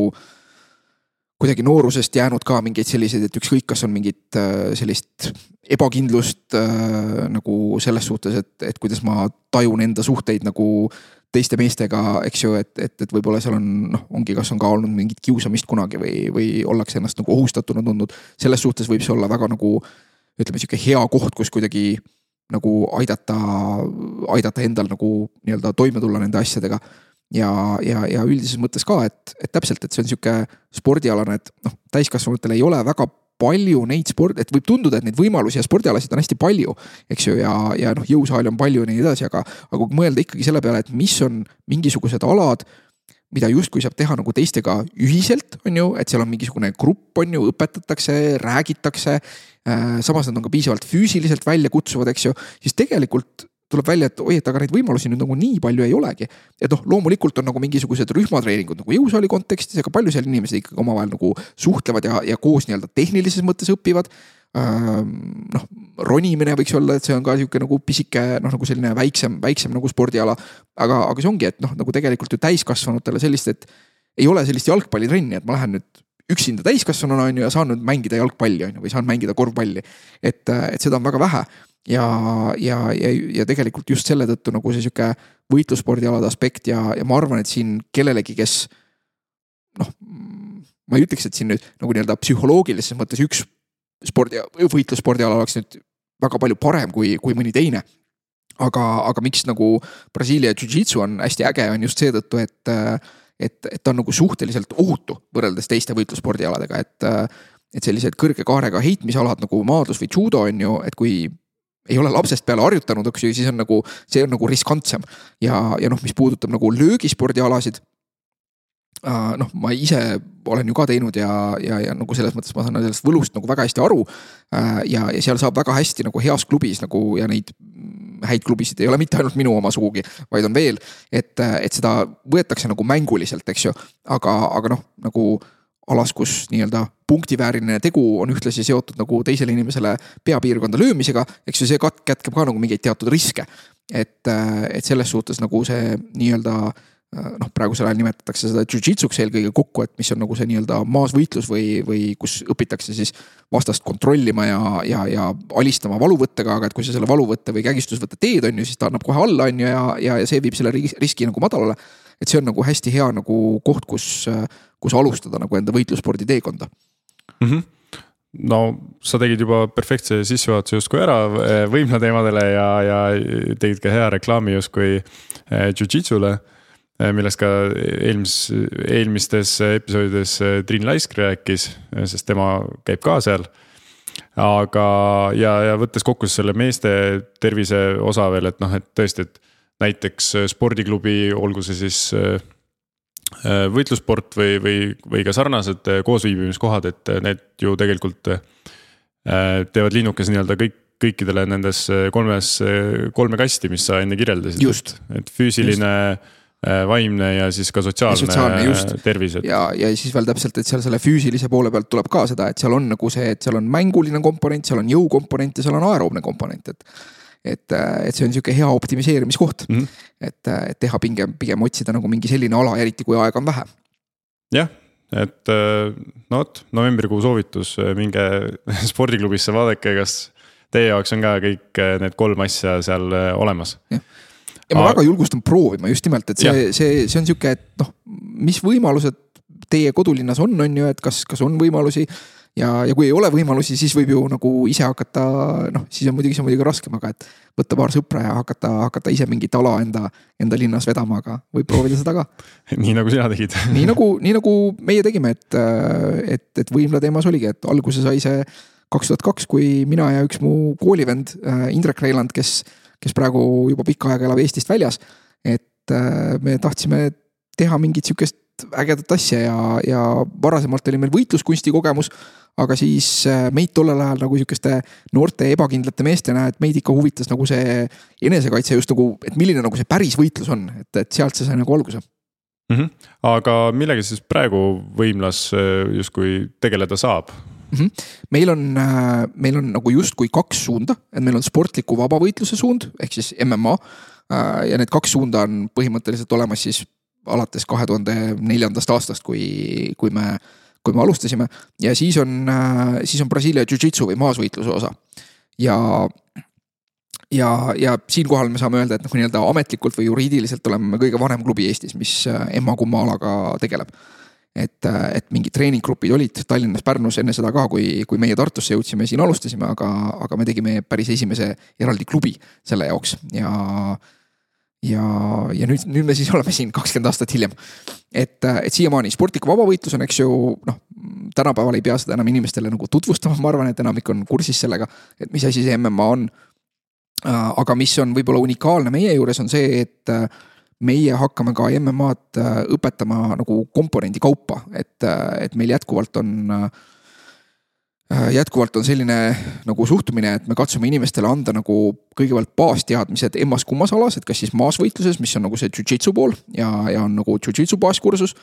kuidagi noorusest jäänud ka mingeid selliseid, et ükskõik, kas on mingit äh, sellist ebakindlust äh, nagu selles suhtes, et, et kuidas ma tajun enda suhteid nagu teiste meestega, eks ju, et, et, et võib-olla seal on noh, ongi, kas on ka olnud mingit kiusamist kunagi või, või ollakse ennast nagu ohustatuna tundnud. selles suhtes võib see olla väga nagu ütleme, sihuke hea koht, kus kuidagi nagu aidata, aidata endal nagu nii-öelda toime tulla nende asjadega. Ja, ja, ja üldises mõttes ka, et, et täpselt, et see on sihuke spordialane, et noh, täiskasvanutel ei ole väga palju neid sport, et võib tunduda, et neid võimalusi ja spordialasid on hästi palju, eks ju, ja, ja noh, jõusaali on palju ja nii edasi, aga, aga kui mõelda ikkagi selle peale, et mis on mingisugused alad, mida justkui saab teha nagu teistega ühiselt, on ju, et seal on mingisugune grupp, on ju, õpetatakse, räägitakse. Äh, samas nad on ka piisavalt füüsiliselt väljakutsuvad, eks ju, siis tegelikult tuleb välja, et oi, et aga neid võimalusi nüüd nagu nii palju ei olegi. et noh, loomulikult on nagu mingisugused rühmatreeningud nagu jõusaali kontekstis, aga palju seal inimesed ikkagi omavahel nagu suhtlevad ja, ja koos nii-öelda tehnilises mõttes õpivad noh, ronimine võiks olla, et see on ka sihuke nagu pisike noh, nagu selline väiksem, väiksem nagu spordiala. aga, aga see ongi, et noh, nagu tegelikult ju täiskasvanutele sellist, et ei ole sellist jalgpallitrenni, et ma lähen nüüd üksinda täiskasvanuna on ju ja saan nüüd mängida jalgpalli on ju või saan mängida korvpalli. et, et seda on väga vähe ja, ja, ja, ja tegelikult just selle tõttu nagu see sihuke võitlusspordialade aspekt ja, ja ma arvan, et siin kellelegi, kes noh, ma ei ütleks, et siin nüüd nagu nii-öelda psühholoogilises mõttes üks spordi, võitlusspordiala oleks nüüd väga palju parem kui, kui mõni teine. aga, aga miks nagu Brasiilia jujitsu on hästi äge, on just seetõttu, et, et, et ta on nagu suhteliselt ohutu võrreldes teiste võitlusspordialadega, et. et sellised kõrge kaarega heitmisalad nagu maadlus või judo on ju, et kui ei ole lapsest peale harjutanud, eks ju, siis on nagu, see on nagu riskantsem. ja, ja noh, mis puudutab nagu löögispordialasid Äh, noh, ma ise olen ju ka teinud ja, ja, ja nagu selles mõttes ma saan sellest võlust nagu väga hästi aru. Äh, ja, ja seal saab väga hästi nagu heas klubis nagu ja neid häid klubisid ei ole mitte ainult minu oma sugugi, vaid on veel. et, et seda võetakse nagu mänguliselt, eks ju, aga, aga noh, nagu alas, kus nii-öelda punktivääriline tegu on ühtlasi seotud nagu teisele inimesele peapiirkonda löömisega, eks ju, see kätkeb ka nagu mingeid teatud riske. et, et selles suhtes nagu see nii-öelda äh, Äh, noh, praegusel ajal nimetatakse seda jujitsuks eelkõige kokku, et mis on nagu see nii-öelda maasvõitlus või, või kus õpitakse siis vastast kontrollima ja, ja, ja alistama valuvõttega, aga et kui sa selle valuvõtte või kägistusvõtte teed, on ju, siis ta annab kohe alla, on ju, ja, ja, ja see viib selle riski nagu madalale. Et see on nagu hästi hea nagu koht, kus, kus alustada nagu enda võitlusspordi teekonda mm. -hmm no sa tegid juba perfektse sissejuhatuse justkui ära võimla teemadele ja, ja tegid ka hea reklaami justkui jujitsule millest ka eelmis, eelmistes episoodides Triin Laisk rääkis, sest tema käib ka seal. aga, ja, ja võttes kokku selle meeste tervise osa veel, et noh, et tõesti, et näiteks spordiklubi, olgu see siis võitlussport või, või, või ka sarnased koosviibimiskohad, et need ju tegelikult teevad linnukese nii-öelda kõik kõikidele nendes kolmes, kolme kasti, mis sa enne kirjeldasid. et füüsiline Äh, vaimne ja siis ka sotsiaalne, sotsiaalne tervis ja, ja siis veel täpselt, et seal selle füüsilise poole pealt tuleb ka seda, et seal on nagu see, et seal on mänguline komponent, seal on jõukomponent ja seal on aeroobne komponent, et. Et, et see on sihuke hea optimiseerimiskoht mm, -hmm. et, et teha pigem, pigem otsida nagu mingi selline ala, eriti kui aega on vähe. jah, et no vot, novembrikuu soovitus, minge <laughs> spordiklubisse, vaadake, kas teie jaoks on ka kõik need kolm asja seal olemas. ja ma Aa. väga julgustan proovima just nimelt, et see, see, see on sihuke, et noh, mis võimalused teie kodulinnas on, on ju, et kas, kas on võimalusi. Ja, ja kui ei ole võimalusi, siis võib ju nagu ise hakata, noh, siis on muidugi, see on muidugi raskem, aga et. võtta paar sõpra ja hakata, hakata ise mingit ala enda, enda linnas vedama, aga võib proovida seda ka <laughs> nii nagu sina tegid <laughs> nii nagu, nii nagu meie tegime, et, et, et võimla teemas oligi, et alguse sai see kaks tuhat kaks, kui mina ja üks mu koolivend Indrek Reiland, kes kes praegu juba pikka aega elab Eestist väljas. et me tahtsime teha mingit sihukest ägedat asja ja, ja varasemalt oli meil võitluskunsti kogemus. aga siis äh, meid tollel ajal nagu sihukeste noorte ebakindlate meestena, et meid ikka huvitas nagu see enesekaitse just nagu, et milline nagu see päris võitlus on, et, et sealt see sai nagu alguse mm. -hmm. aga millega siis praegu võimlas äh, justkui tegeleda saab? mm. -hmm. meil on, äh, meil on nagu justkui kaks suunda, et meil on sportliku vabavõitluse suund ehk siis MMA. Ja need kaks suunda on põhimõtteliselt olemas siis alates kahe tuhande neljandast aastast, kui, kui me, kui me alustasime ja siis on, siis on Brasiilia jujitsu või maasvõitluse osa. ja, ja, ja siinkohal me saame öelda, et noh, nii-öelda ametlikult või juriidiliselt oleme kõige vanem klubi Eestis, mis emma-kumma alaga tegeleb et, et mingid treeninggrupid olid Tallinnas, Pärnus enne seda ka, kui, kui meie Tartusse jõudsime, siin alustasime, aga, aga me tegime päris esimese eraldi klubi selle jaoks ja. Ja, ja nüüd, nüüd me siis <laughs> oleme siin kakskümmend aastat hiljem. et, et siiamaani sportlik vabavõitlus on, eks ju, noh, tänapäeval ei pea seda enam inimestele nagu tutvustama, <laughs> ma arvan, et enamik on kursis sellega, et mis asi see MMA on. aga mis on võib-olla unikaalne meie juures, on see, et meie hakkame ka MM-ad äh, õpetama nagu komponendi kaupa, et, äh, et meil jätkuvalt on äh, jätkuvalt on selline nagu suhtumine, et me katsume inimestele anda nagu kõigepealt baasteadmised emmas-kummas alas, et kas siis maasvõitluses, mis on nagu see jujitsu pool ja, ja on nagu jujitsu baaskursus.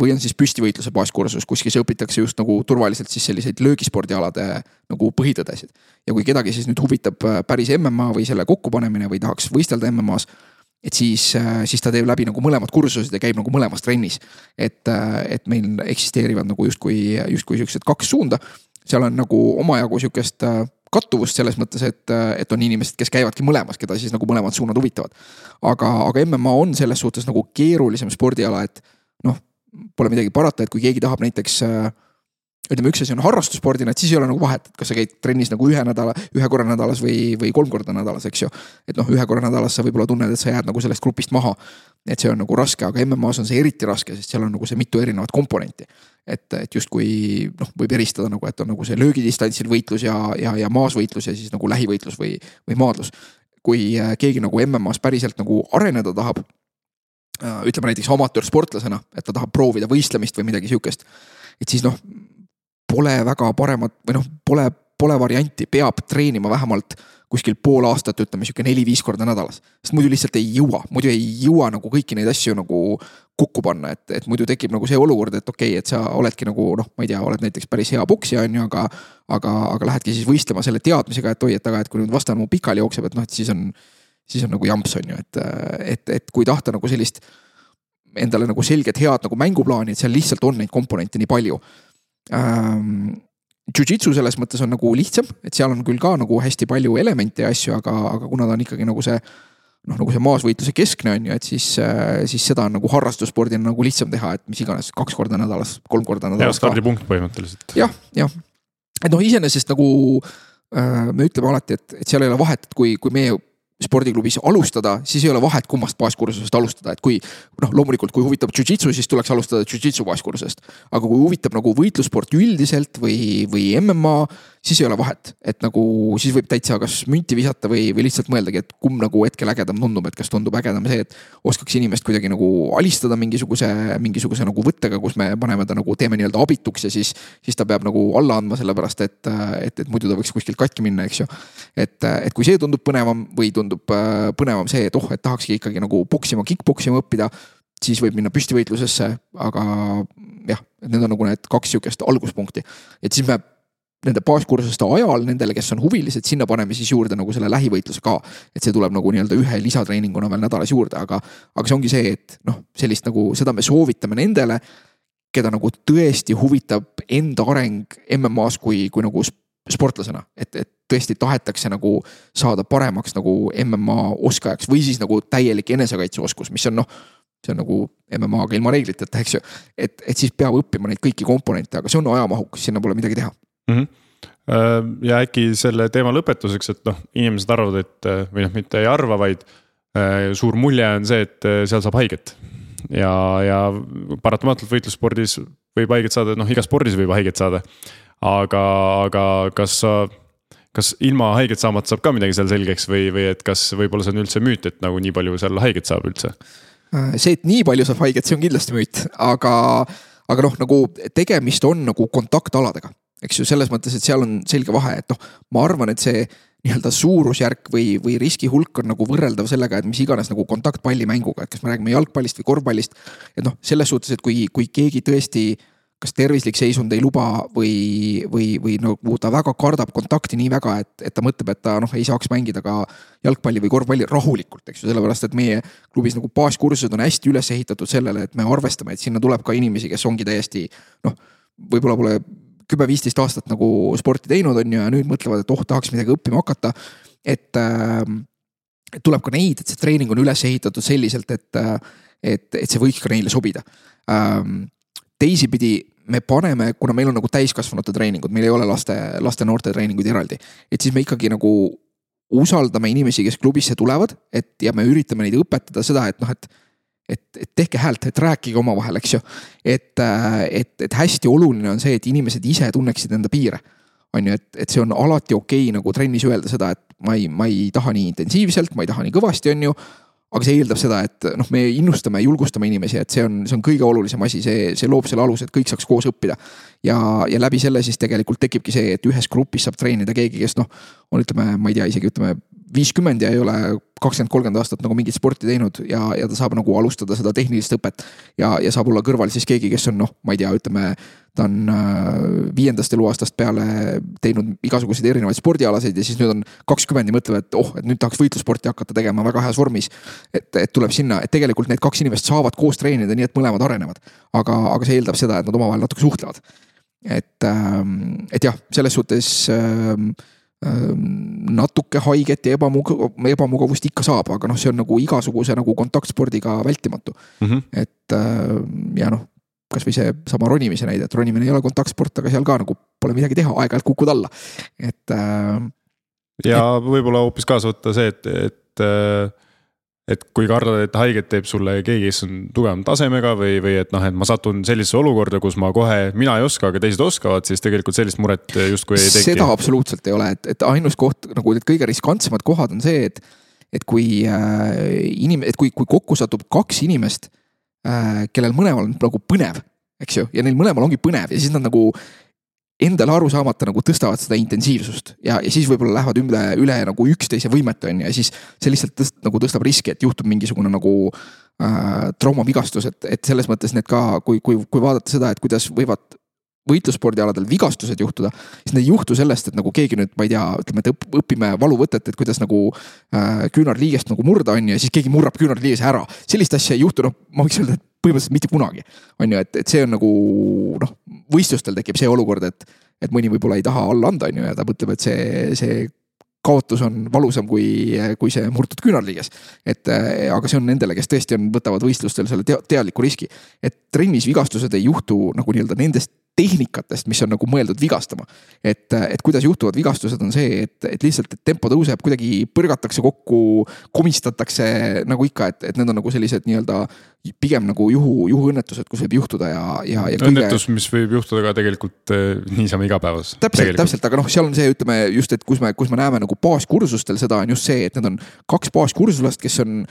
või on siis püstivõitluse baaskursus, kus siis õpitakse just nagu turvaliselt siis selliseid löögispordialade nagu põhitõdesid. ja kui kedagi siis nüüd huvitab päris MMA või selle kokkupanemine või tahaks võistelda MM-as et siis, äh, siis ta teeb läbi nagu mõlemad kursused ja käib nagu mõlemas trennis. et, äh, et meil eksisteerivad nagu justkui, justkui siuksed kaks suunda. seal on nagu omajagu sihukest äh, kattuvust selles mõttes, et, et on inimesed, kes käivadki mõlemas, keda siis nagu mõlemad suunad huvitavad. aga, aga MMA on selles suhtes nagu keerulisem spordiala, et noh, pole midagi parata, et kui keegi tahab näiteks äh, ütleme, üks asi on harrastusspordina, et siis ei ole nagu vahet, et kas sa käid trennis nagu ühe nädala, ühe korra nädalas või, või kolm korda nädalas, eks ju. et noh, ühe korra nädalas sa võib-olla tunned, et sa jääd nagu sellest grupist maha. et see on nagu raske, aga MM-as on see eriti raske, sest seal on nagu see mitu erinevat komponenti. et, et justkui noh, võib eristada nagu, et on nagu see löögidistantsil võitlus ja, ja, ja maasvõitlus ja siis nagu lähivõitlus või, või maadlus. kui äh, keegi nagu MM-as päriselt nagu areneda tahab äh, ütleme näiteks amatöörsportlasena, et ta tahab proovida võistlemist või midagi sihukest. et siis noh, pole väga paremat või noh, pole, pole varianti, peab treenima vähemalt kuskil pool aastat, ütleme sihuke neli-viis korda nädalas. sest muidu lihtsalt ei jõua, muidu ei jõua nagu kõiki neid asju nagu kokku panna, et, et muidu tekib nagu see olukord, et okei okay,, et sa oledki nagu noh, ma ei tea, oled näiteks päris hea poksija, on ju, aga. aga, aga lähedki siis võistlema selle teadmisega, et oi, et aga, et kui nüüd vastane mu pikali jookseb, et noh, et siis on. siis on nagu jamps, on ju, et, et, et kui tahta nagu sellist endale nagu selget head nagu mänguplaani, et seal lihtsalt on neid komponente nii palju ähm,. Jujitsu selles mõttes on nagu lihtsam, et seal on küll ka nagu hästi palju elemente ja asju, aga, aga kuna ta on ikkagi nagu see noh, nagu see maasvõitluse keskne on ju, et siis, äh, siis seda on nagu harrastusspordina nagu lihtsam teha, et mis iganes kaks korda nädalas, kolm korda nädalas. stardipunkt põhimõtteliselt. jah, jah, et noh, iseenesest nagu äh, me ütleme alati, et, et seal ei ole vahet, et kui, kui meie spordiklubis alustada, siis ei ole vahet, kummast baaskursusest alustada, et kui noh, loomulikult, kui huvitab jujitsu, siis tuleks alustada jujitsu baaskursusest. aga kui huvitab nagu võitlussport üldiselt või, või MMA, siis ei ole vahet, et nagu siis võib täitsa kas münti visata või, või lihtsalt mõeldagi, et kumb nagu hetkel ägedam tundub, et kas tundub ägedam see, et oskaks inimest kuidagi nagu alistada mingisuguse, mingisuguse nagu võttega, kus me paneme ta nagu teeme nii-öelda abituks ja siis, siis ta peab nagu alla andma, sellepärast et, et, et muidu ta võiks kuskilt katki minna, eks ju. et, et kui see tundub põnevam või tundub põnevam see, et oh, et tahakski ikkagi nagu poksima, kick-poksima õppida siis võib minna püstivõitlusesse, aga jah, need on nagu need kaks sihukest alguspunkti. et siis me nende baaskursuste ajal nendele, kes on huvilised, sinna paneme siis juurde nagu selle lähivõitluse ka. et see tuleb nagu nii-öelda ühe lisatreeninguna veel nädalas juurde, aga, aga see ongi see, et noh, sellist nagu seda me soovitame nendele, keda nagu tõesti huvitab enda areng MM-as kui, kui nagu sportlasena, et, et tõesti tahetakse nagu saada paremaks nagu MMA oskajaks või siis nagu täielik enesekaitseoskus, mis on noh see on nagu MM-aga ilma reegliteta, eks ju. et, et siis peab õppima neid kõiki komponente, aga see on ajamahukas, sinna pole midagi teha mm. -hmm ja äkki selle teema lõpetuseks, et noh, inimesed arvavad, et või noh, mitte ei arva, vaid äh, suur mulje on see, et äh, seal saab haiget. ja, ja paratamatult võitlusspordis võib haiget saada, noh igas spordis võib haiget saada. aga, aga kas sa, kas ilma haiget saamata saab ka midagi seal selgeks või, või et kas võib-olla see on üldse müüt, et nagu nii palju seal haiget saab üldse? see, et nii palju saab haiget, see on kindlasti müüt, aga, aga noh, nagu tegemist on nagu kontaktaladega eks ju, selles mõttes, et seal on selge vahe, et noh, ma arvan, et see nii-öelda suurusjärk või, või riski hulk on nagu võrreldav sellega, et mis iganes nagu kontaktpallimänguga, et kas me räägime jalgpallist või korvpallist. et noh, selles suhtes, et kui, kui keegi tõesti kas tervislik seisund ei luba või, või, või nagu ta väga kardab kontakti nii väga, et, et ta mõtleb, et ta noh, ei saaks mängida ka jalgpalli või korvpalli rahulikult, eks ju, sellepärast et meie klubis nagu baaskursused on hästi üles ehitatud sellele, et me arvestame, et sinna tuleb ka inimesi, kes ongi täiesti noh, võib-olla pole kümme-viisteist aastat nagu sporti teinud, on ju, ja nüüd mõtlevad, et oh, tahaks midagi õppima hakata. et äh, tuleb ka neid, et see treening on üles ehitatud selliselt, et, et, et see võiks ka neile sobida ähm,. teisipidi me paneme, kuna meil on nagu täiskasvanute treeningud, meil ei ole laste, laste-noorte treeninguid eraldi, et siis me ikkagi nagu usaldame inimesi, kes klubisse tulevad, et ja me üritame neid õpetada seda, et noh, et et, et tehke häält, et rääkige omavahel, eks ju. et, äh, et, et hästi oluline on see, et inimesed ise tunneksid enda piire. on ju, et, et see on alati okei okay, nagu trennis öelda seda, et ma ei, ma ei taha nii intensiivselt, ma ei taha nii kõvasti, on ju aga see eeldab seda, et noh, me innustame, julgustame inimesi, et see on, see on kõige olulisem asi, see, see loob selle aluse, et kõik saaks koos õppida. ja, ja läbi selle siis tegelikult tekibki see, et ühes grupis saab treenida keegi, kes noh, on ütleme, ma ei tea, isegi ütleme viiskümmend ja ei ole kakskümmend, kolmkümmend aastat nagu mingit sporti teinud ja, ja ta saab nagu alustada seda tehnilist õpet. ja, ja saab olla kõrval siis keegi, kes on noh, ma ei tea, ütleme, ta on äh, viiendast eluaastast peale teinud igasuguseid erinevaid spordialaseid ja siis nüüd on kakskümmend ja mõtleb, et oh, et nüüd tahaks võitlussporti hakata tegema väga heas vormis. et, et tuleb sinna, et tegelikult need kaks inimest saavad koos treenida, nii et mõlemad arenevad. aga, aga see eeldab seda, et nad omavahel natuke suhtlevad. et, ähm, et jah, selles suhtes Ehm, natuke haiget ja ebamugav, ebamugavust ikka saab, aga noh, see on nagu igasuguse nagu kontaktspordiga vältimatu mm. -hmm. et ja noh, kasvõi seesama ronimise näide, et ronimine ei ole kontaktsport, aga seal ka nagu pole midagi teha, aeg-ajalt kukud alla, et. Ja et... võib-olla hoopis kaasa võtta see, et, et et kui kardad, et haiget teeb sulle keegi, kes on tugevama tasemega või, või et noh, et ma satun sellisesse olukorda, kus ma kohe, mina ei oska, aga teised oskavad, siis tegelikult sellist muret justkui ei teki. seda absoluutselt ei ole, et, et ainus koht nagu need kõige riskantsemad kohad on see, et, et kui äh, inim-, et kui, kui kokku satub kaks inimest äh,, kellel mõlemal on nagu põnev, eks ju, ja neil mõlemal ongi põnev ja siis nad nagu endale aru saamata nagu tõstavad seda intensiivsust ja, ja siis võib-olla lähevad üle, üle nagu üksteise võimete on ju ja siis see lihtsalt tõst, nagu tõstab riski, et juhtub mingisugune nagu äh, traumavigastus, et, et selles mõttes need ka, kui, kui, kui vaadata seda, et kuidas võivad võitlusspordialadel vigastused juhtuda, siis need ei juhtu sellest, et nagu keegi nüüd, ma ei tea, ütleme, et õpime valuvõtet, et kuidas nagu äh, küünarliigest nagu murda on ju ja siis keegi murrab küünarliigese ära. sellist asja ei juhtu, noh, ma võiks öelda, et põhimõtteliselt mitte kunagi. on ju, et, et see on nagu noh, võistlustel tekib see olukord, et, et mõni võib-olla ei taha alla anda, on ju, ja ta mõtleb, et see, see kaotus on valusam kui, kui see murtud küünarliiges. et aga see on nendele, kes tõesti on, võtavad võistlustel selle tea, teadliku riski. et trennis vigastused ei juhtu nagu nii-öelda nendest tehnikatest, mis on nagu mõeldud vigastama. et, et kuidas juhtuvad vigastused, on see, et, et lihtsalt, et tempo tõuseb, kuidagi põrgatakse kokku, komistatakse nagu ikka, et, et need on nagu sellised nii-öelda pigem nagu juhu, juhuõnnetused, kus võib juhtuda ja, ja, ja. õnnetus, mis võib juhtuda ka tegelikult eh, niisama igapäevases. täpselt, täpselt, aga noh, seal on see, ütleme just, et kus me, kus me näeme nagu baaskursustel seda on just see, et need on kaks baaskursuslast, kes on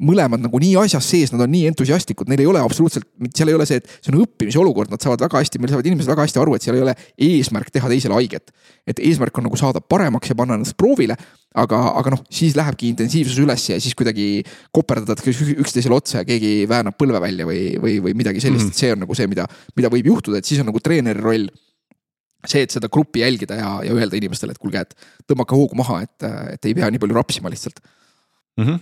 mõlemad nagu nii asjas sees, nad on nii entusiastlikud, neil ei ole absoluutselt, seal ei ole see, et see on õppimise olukord, nad saavad väga hästi, meil saavad inimesed väga hästi aru, et seal ei ole eesmärk teha teisele haiget. et eesmärk on nagu saada paremaks ja panna ennast proovile. aga, aga noh, siis lähebki intensiivsus üles ja siis kuidagi koperdatakse üksteisele otsa ja keegi väänab põlve välja või, või, või midagi sellist mm, -hmm. et see on nagu see, mida, mida võib juhtuda, et siis on nagu treeneri roll see, et seda gruppi jälgida ja, ja öelda inimestele, et kuulge, et tõmmake hoogu maha, et, et ei pea nii palju rapsima lihtsalt mm. -hmm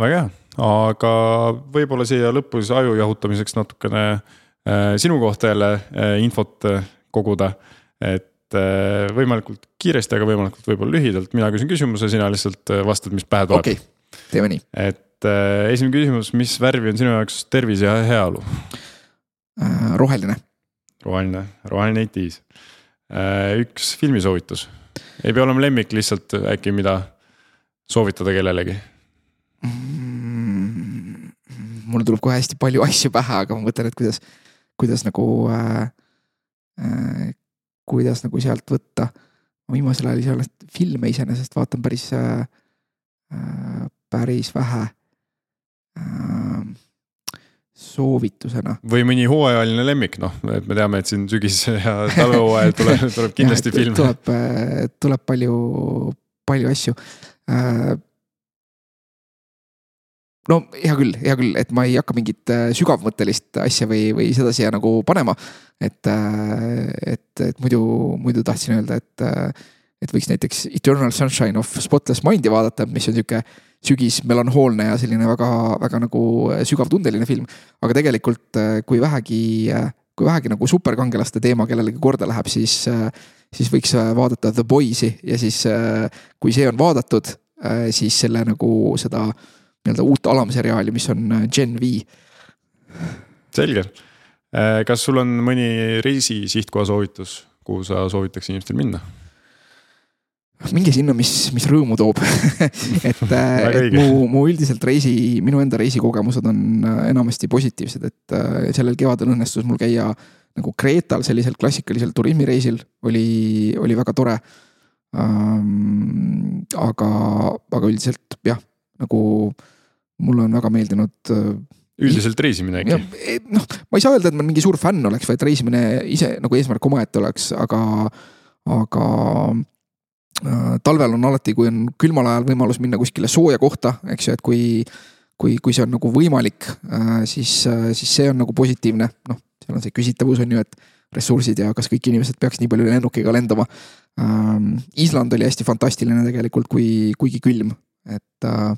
väga hea, aga võib-olla siia lõppu siis aju jahutamiseks natukene äh, sinu kohta jälle äh, infot äh, koguda. et võimalikult kiiresti, aga võimalikult võib-olla lühidalt, mina küsin küsimuse, sina lihtsalt vastad, mis pähe tuleb. okei okay., teeme nii. et esimene küsimus, mis värvi on sinu jaoks tervis ja heaolu äh,? roheline. roheline, roheline etis äh,. üks filmisoovitus, ei pea olema lemmik, lihtsalt äkki mida soovitada kellelegi mm,. mul tuleb kohe hästi palju <laughs> asju pähe, aga ma mõtlen, et kuidas, kuidas nagu äh,, äh, kuidas nagu sealt võtta. ma viimasel ajal ise olen filme iseenesest vaatan päris äh,, äh, päris vähe äh, soovitusena. või mõni hooajaline lemmik, noh, et me teame, et siin sügis ja talvehooajal <laughs> tuleb, tuleb kindlasti filme. tuleb, äh, tuleb palju, palju asju äh, no hea küll, hea küll, et ma ei hakka mingit äh, sügavmõttelist asja või, või seda siia nagu panema. et, äh, et, et muidu, muidu tahtsin öelda, et, äh, et võiks näiteks Eternal Sunshine of Spotless Mind'i vaadata, mis on sihuke sügis melanhoolne ja selline väga, väga nagu sügavtundeline film. aga tegelikult, kui vähegi, kui vähegi nagu superkangelaste teema kellelegi korda läheb, siis, siis võiks vaadata The Boys'i ja siis, kui see on vaadatud, siis selle nagu seda nii-öelda uut alamseriaali, mis on äh, Gen V. selge, äh, kas sul on mõni reisi sihtkoha soovitus, kuhu sa soovitaks inimestel minna? minge sinna, mis, mis rõõmu toob <laughs> et, äh, et mu, mu üldiselt reisi, minu enda reisikogemused on enamasti positiivsed, et sellel kevadel õnnestus mul käia nagu Kreetal sellisel klassikalisel turismireisil, oli, oli väga tore ähm,. aga, aga üldiselt jah, nagu mulle on väga meeldinud. Äh, üldiselt reisimine äkki? Noh, ma ei saa öelda, et ma mingi suur fänn oleks, vaid reisimine ise nagu eesmärk omaette oleks, aga, aga äh, talvel on alati, kui on külmal ajal võimalus minna kuskile sooja kohta, eks ju, et kui, kui, kui see on nagu võimalik äh,, siis siis see on nagu positiivne, noh, seal on see küsitavus on ju, et ressursid ja kas kõik inimesed peaks nii palju lennukiga lendama ähm,. Island oli hästi fantastiline tegelikult, kui, kuigi külm, et äh,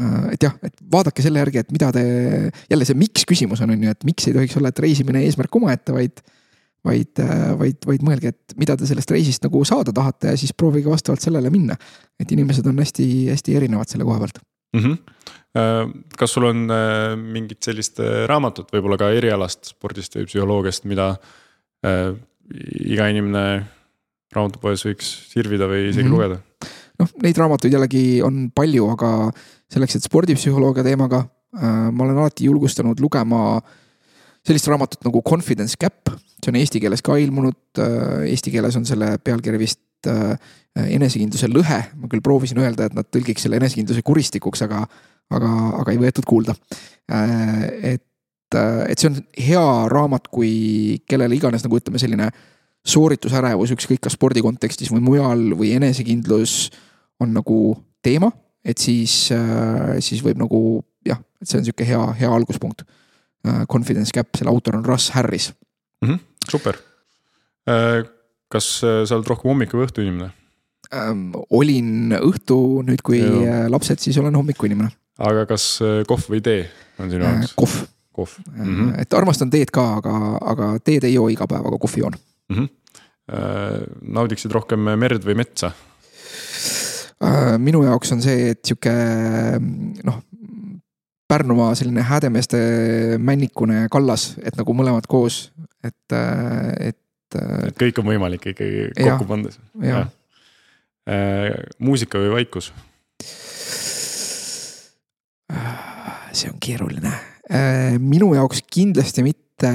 Äh, et jah, et vaadake selle järgi, et mida te, jälle see miks küsimus on, on ju, et miks ei tohiks olla, et reisimine eesmärk omaette, vaid. vaid, äh, vaid, vaid mõelge, et mida te sellest reisist nagu saada tahate ja siis proovige vastavalt sellele minna. et inimesed on hästi-hästi erinevad selle koha pealt mm. -hmm. kas sul on mingit sellist raamatut, võib-olla ka erialast spordist või psühholoogiast, mida iga inimene raamatupoes võiks sirvida või isegi mm -hmm. lugeda? Noh, neid raamatuid jällegi on palju, aga selleks, et spordipsühholoogia teemaga äh, ma olen alati julgustanud lugema sellist raamatut nagu Confidence Gap, see on eesti keeles ka ilmunud, äh, eesti keeles on selle pealkiri vist äh, enesekindluse lõhe, ma küll proovisin öelda, et nad tõlgiks selle enesekindluse kuristikuks, aga, aga, aga ei võetud kuulda. et, et see on hea raamat, kui kellele iganes nagu ütleme, selline sooritusärevus, ükskõik kas spordi kontekstis või mujal või enesekindlus on nagu teema et siis, äh, siis võib nagu jah, et see on sihuke hea, hea alguspunkt. Äh, Confidence Gap, selle autor on Russ Harris mm. -hmm, super. Äh, kas sa oled rohkem hommiku või õhtu inimene? Ähm, olin õhtu, nüüd kui ja. lapsed, siis olen hommikuinimene. aga kas kohv või tee on sinu jaoks? kohv. kohv mm. -hmm. et armastan teed ka, aga, aga teed ei joo iga päev, aga kohvi joon mm. -hmm. naudiksid rohkem merd või metsa? Äh, minu jaoks on see, et sihuke noh, Pärnumaa selline häädemeeste männikune kallas, et nagu mõlemad koos. et, et. et kõik on võimalik ikkagi kokku pannes. muusika või vaikus? see on keeruline, minu jaoks kindlasti mitte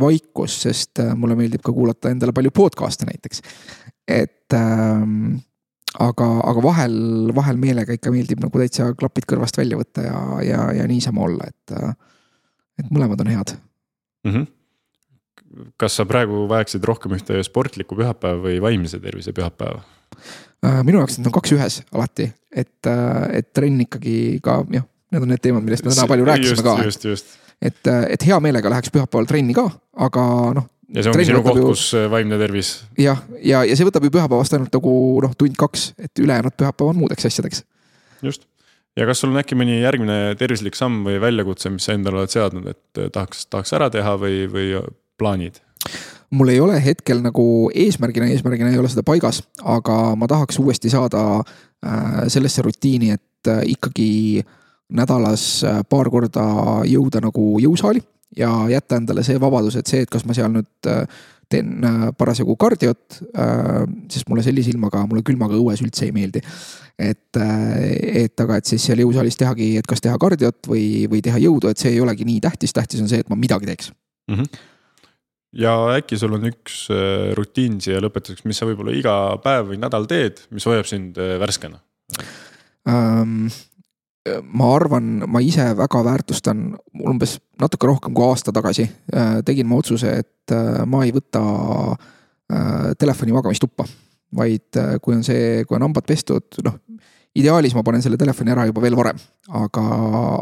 vaikus, sest mulle meeldib ka kuulata endale palju podcast'e näiteks. et ähm, aga, aga vahel, vahel meelega ikka meeldib nagu täitsa klapid kõrvast välja võtta ja, ja, ja niisama olla, et, et mõlemad on head mm. -hmm. kas sa praegu vajaksid rohkem ühte sportlikku pühapäeva või vaimse tervise pühapäeva? Äh, minu jaoks need on kaks ühes alati, et, et trenn ikkagi ka jah, need on need teemad, millest me täna palju rääkisime ka. just, just. et, et hea meelega läheks pühapäeval trenni ka, aga noh, ja see ongi sinu koht kus äh, vaimne tervis. jah, ja, ja, ja see võtab ju pühapäevast ainult nagu noh, tund-kaks, et ülejäänud pühapäev on muudeks asjadeks. just, ja kas sul on äkki mõni järgmine tervislik samm või väljakutse, mis sa endale oled seadnud, et äh, tahaks, tahaks ära teha või, või plaanid? mul ei ole hetkel nagu eesmärgina, eesmärgina ei ole seda paigas, aga ma tahaks uuesti saada äh, sellesse rutiini, et äh, ikkagi nädalas äh, paar korda jõuda nagu jõusaali ja jätta endale see vabadus, et see, et kas ma seal nüüd äh, teen äh, parasjagu kardiot, äh, sest mulle sellise ilmaga, mulle külmaga õues üldse ei meeldi. et, et aga, et siis seal jõusaalis tehagi, et kas teha kardiot või, või teha jõudu, et see ei olegi nii tähtis, tähtis on see, et ma midagi teeks mm. -hmm ja äkki sul on üks rutiin siia lõpetuseks, mis sa võib-olla iga päev või nädal teed, mis hoiab sind värskena um,? Ma arvan, ma ise väga väärtustan, umbes natuke rohkem kui aasta tagasi äh, tegin ma otsuse, et äh, ma ei võta äh, telefoni magamistuppa. vaid kui on see, kui on hambad pestud, noh ideaalis ma panen selle telefoni ära juba veel varem, aga,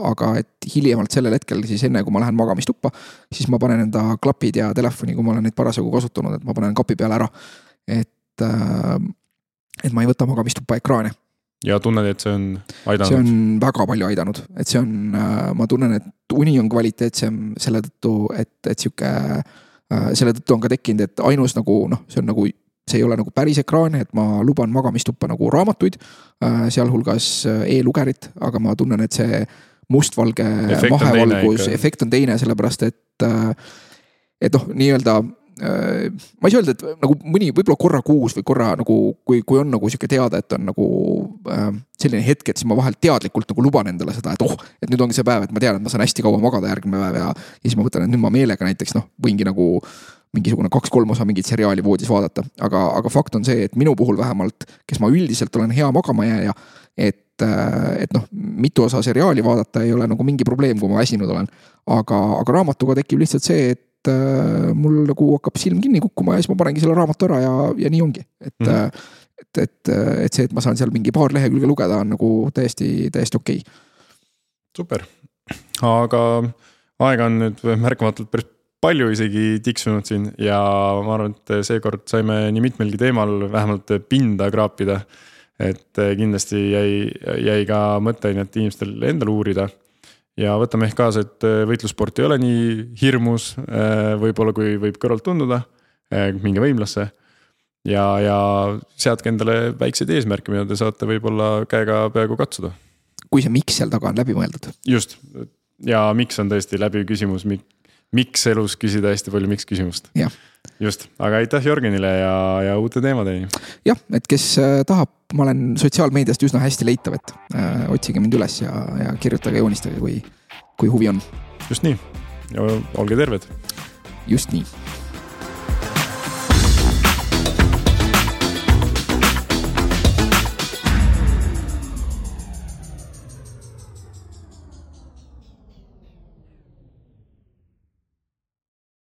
aga et hiljemalt sellel hetkel siis enne, kui ma lähen magamistuppa, siis ma panen enda klapid ja telefoni, kui ma olen neid parasjagu kasutanud, et ma panen kapi peale ära. et, et ma ei võta magamistuppa ekraane ja tunned, et see on aidanud? see on väga palju aidanud, et see on, äh, ma tunnen, et uni on kvaliteetsem selle tõttu, et, et sihuke. Äh, selle tõttu on ka tekkinud, et ainus nagu noh, see on nagu, see ei ole nagu päris ekraan, et ma luban magamistuppa nagu raamatuid. Äh, sealhulgas e-lugerit, aga ma tunnen, et see mustvalge mahevalgus, efekt on teine, sellepärast et. et noh, nii-öelda ma ei saa öelda, et nagu mõni võib-olla korra kuus või korra nagu, kui, kui on nagu sihuke teada, et on nagu äh, selline hetk, et siis ma vahel teadlikult nagu luban endale seda, et oh, et nüüd ongi see päev, et ma tean, et ma saan hästi kaua magada järgmine päev ja. ja siis ma mõtlen, et nüüd ma meelega näiteks noh, võingi nagu mingisugune kaks-kolm osa mingit seriaali voodis vaadata, aga, aga fakt on see, et minu puhul vähemalt, kes ma üldiselt olen hea magamajääja, et, äh, et noh, mitu osa seriaali vaadata ei ole nagu mingi probleem, kui ma väsinud olen. aga, aga raamatuga tekib lihtsalt see, et et äh, mul nagu hakkab silm kinni kukkuma ja siis ma panengi selle raamatu ära ja, ja nii ongi, et mm. -hmm. et, et, et see, et ma saan seal mingi paar lehekülge lugeda, on nagu täiesti, täiesti okei okay.. super, aga aega on nüüd märkamatult päris palju isegi tiksunud siin ja ma arvan, et seekord saime nii mitmelgi teemal vähemalt pinda kraapida. et kindlasti jäi, jäi ka mõtteainet inimestel endal uurida ja võtame ehk kaasa, et äh, võitlussport ei ole nii hirmus, äh, võib-olla kui võib kõrvalt tunduda. Äh, minge võimlasse ja, ja seadke endale väikseid eesmärke, mida te saate võib-olla käega peaaegu katsuda. kui see miks seal taga on läbi mõeldud. just ja miks on tõesti läbiv küsimus, miks elus küsida hästi palju miks küsimust. just, aga aitäh Jörgenile ja, ja uute teemadeni. jah, et kes tahab ma olen sotsiaalmeediast üsna hästi leitav, et äh, otsige mind üles ja, ja kirjutage, joonistage, kui, kui huvi on. just nii olge terved. just nii